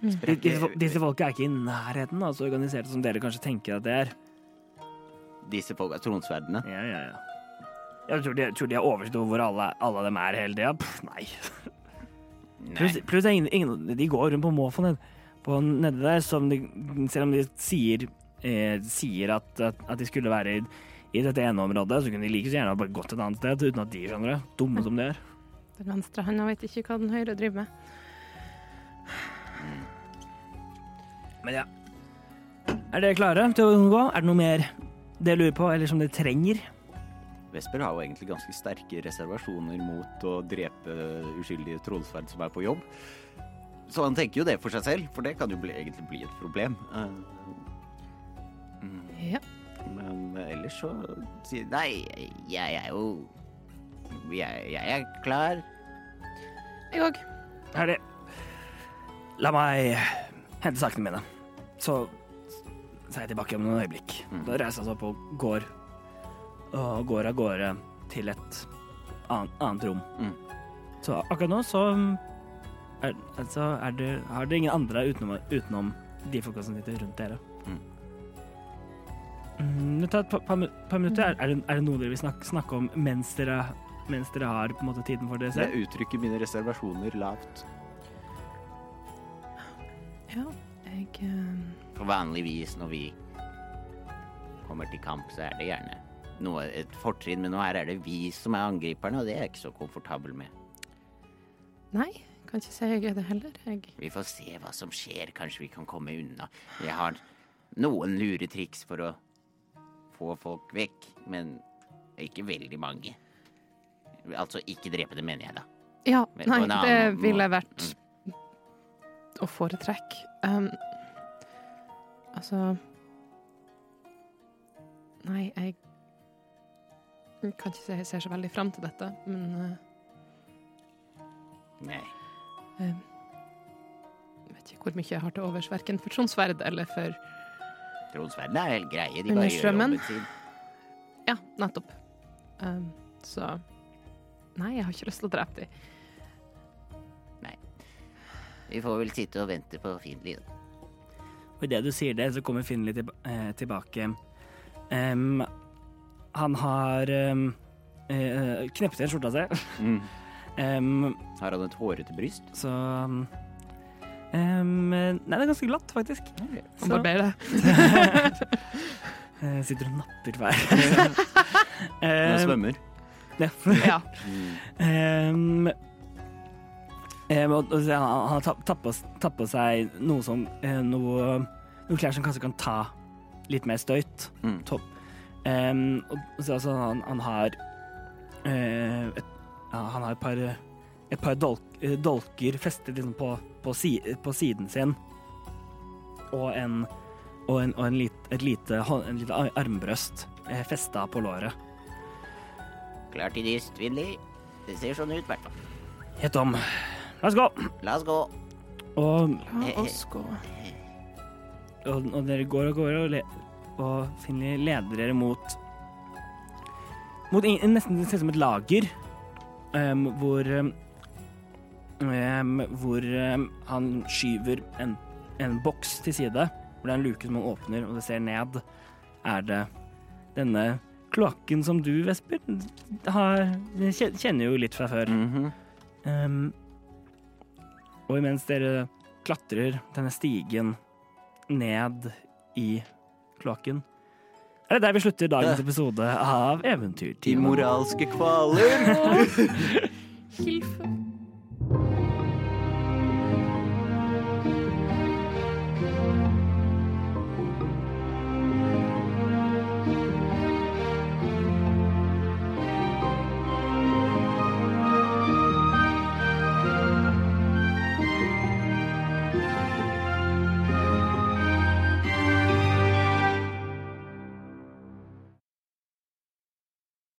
De- Disse, disse folka er ikke i nærheten av så organiserte som dere kanskje tenker at det er. Disse folka, tronsverdene Ja, ja, ja. Jeg tror de, tror de har oversikt over hvor alle, alle dem er hele tida. Pff, Nei. Nei. pluss plus, ingen, ingen De går rundt på måfå ned, på nedi der, som de, selv om de sier, eh, sier at, at, at de skulle være i, i dette ene området, så kunne de like så gjerne bare gått et annet sted uten at de skjønner det. Dumme som de er. Den venstre handa vet ikke hva den høyre driver med. Men ja. Er dere klare til å unngå? Er det noe mer dere lurer på, eller som dere trenger? Vesper har jo egentlig ganske sterke reservasjoner mot å drepe uskyldige trollsverd som er på jobb. Så han tenker jo det for seg selv, for det kan jo bli, egentlig bli et problem. Mm. Ja. Men ellers så sier Nei, jeg er jo Jeg, jeg er klar. Jeg òg. Herlig. La meg hente sakene mine. Så så er jeg tilbake om noen øyeblikk. Mm. Da reiser jeg seg opp og går og går av gårde til et annet, annet rom. Mm. Så akkurat nå så er, altså er det, har dere ingen andre utenom, utenom de folka som sitter rundt dere. Mm. Mm, Det tar et par, par, par minutter. Er, er, det, er det noe dere vil snakke, snakke om mens dere, mens dere har på en måte tiden for dere selv? jeg uttrykker mine reservasjoner lavt. Ja, jeg uh... På vanlig vis når vi kommer til kamp, så er det gjerne noe, et fortrinn, men nå her er det vi som er angriperne, og det er jeg ikke så komfortabel med. Nei, kan ikke si jeg er det heller. Jeg Vi får se hva som skjer, kanskje vi kan komme unna. Jeg har noen lure triks for å få folk vekk, men ikke veldig mange. Altså ikke drepe det, mener jeg da. Ja, nei, det Mm. ville vært vært å foretrekke. Um, altså Nei, jeg kan ikke si jeg ser så veldig fram til dette, men Nei. uh, jeg vet ikke hvor mye jeg har til overs, verken for Tronsverd eller for Tronsverd er helt greie, de bare gjør jobben sin. Ja, nettopp. Um, så Nei, jeg har ikke lyst til å drepe dem. Vi får vel sitte og vente på Finley. da. Og idet du sier det, så kommer Finley tilba eh, tilbake. Um, han har um, eh, kneppet igjen skjorta si. Mm. (laughs) Um, Har han et hårete bryst? så um, Nei, det er ganske glatt, faktisk. Han Så barberer. det. (laughs) sitter og napper hver. (laughs) Han svømmer. Ja. Ja. um, (laughs) og, og, han har tatt på, på seg noe som eh, noe, noen klær som kanskje kan ta litt mer støyt. Mm. Topp. Em, og så altså, han, han har uh, et, ja, Han har et par, et par dolk, eh, dolker festet liksom på, på, si, på siden sin. Og en, og en, og en, lit, et lite, en lite armbrøst eh, festa på låret. Klar til dyst, Willy. Det ser sånn ut, i hvert fall. Helt om. La oss gå. La oss gå. Og, La oss gå. og, og dere går og går og, le, og Finli leder dere mot Mot en, nesten det ser ut som et lager, um, hvor em, Hvor um, han skyver en, en boks til side, hvor det er en luke som han åpner, og det ser ned, er det denne kloakken som du, Vesper, har, kjenner jo litt fra før. Mm -hmm. um, og imens dere klatrer denne stigen ned i kloakken, er det der vi slutter dagens Ja. episode av De Eventyrtimen. moralske kvaler. (laughs) (laughs) Hilfe.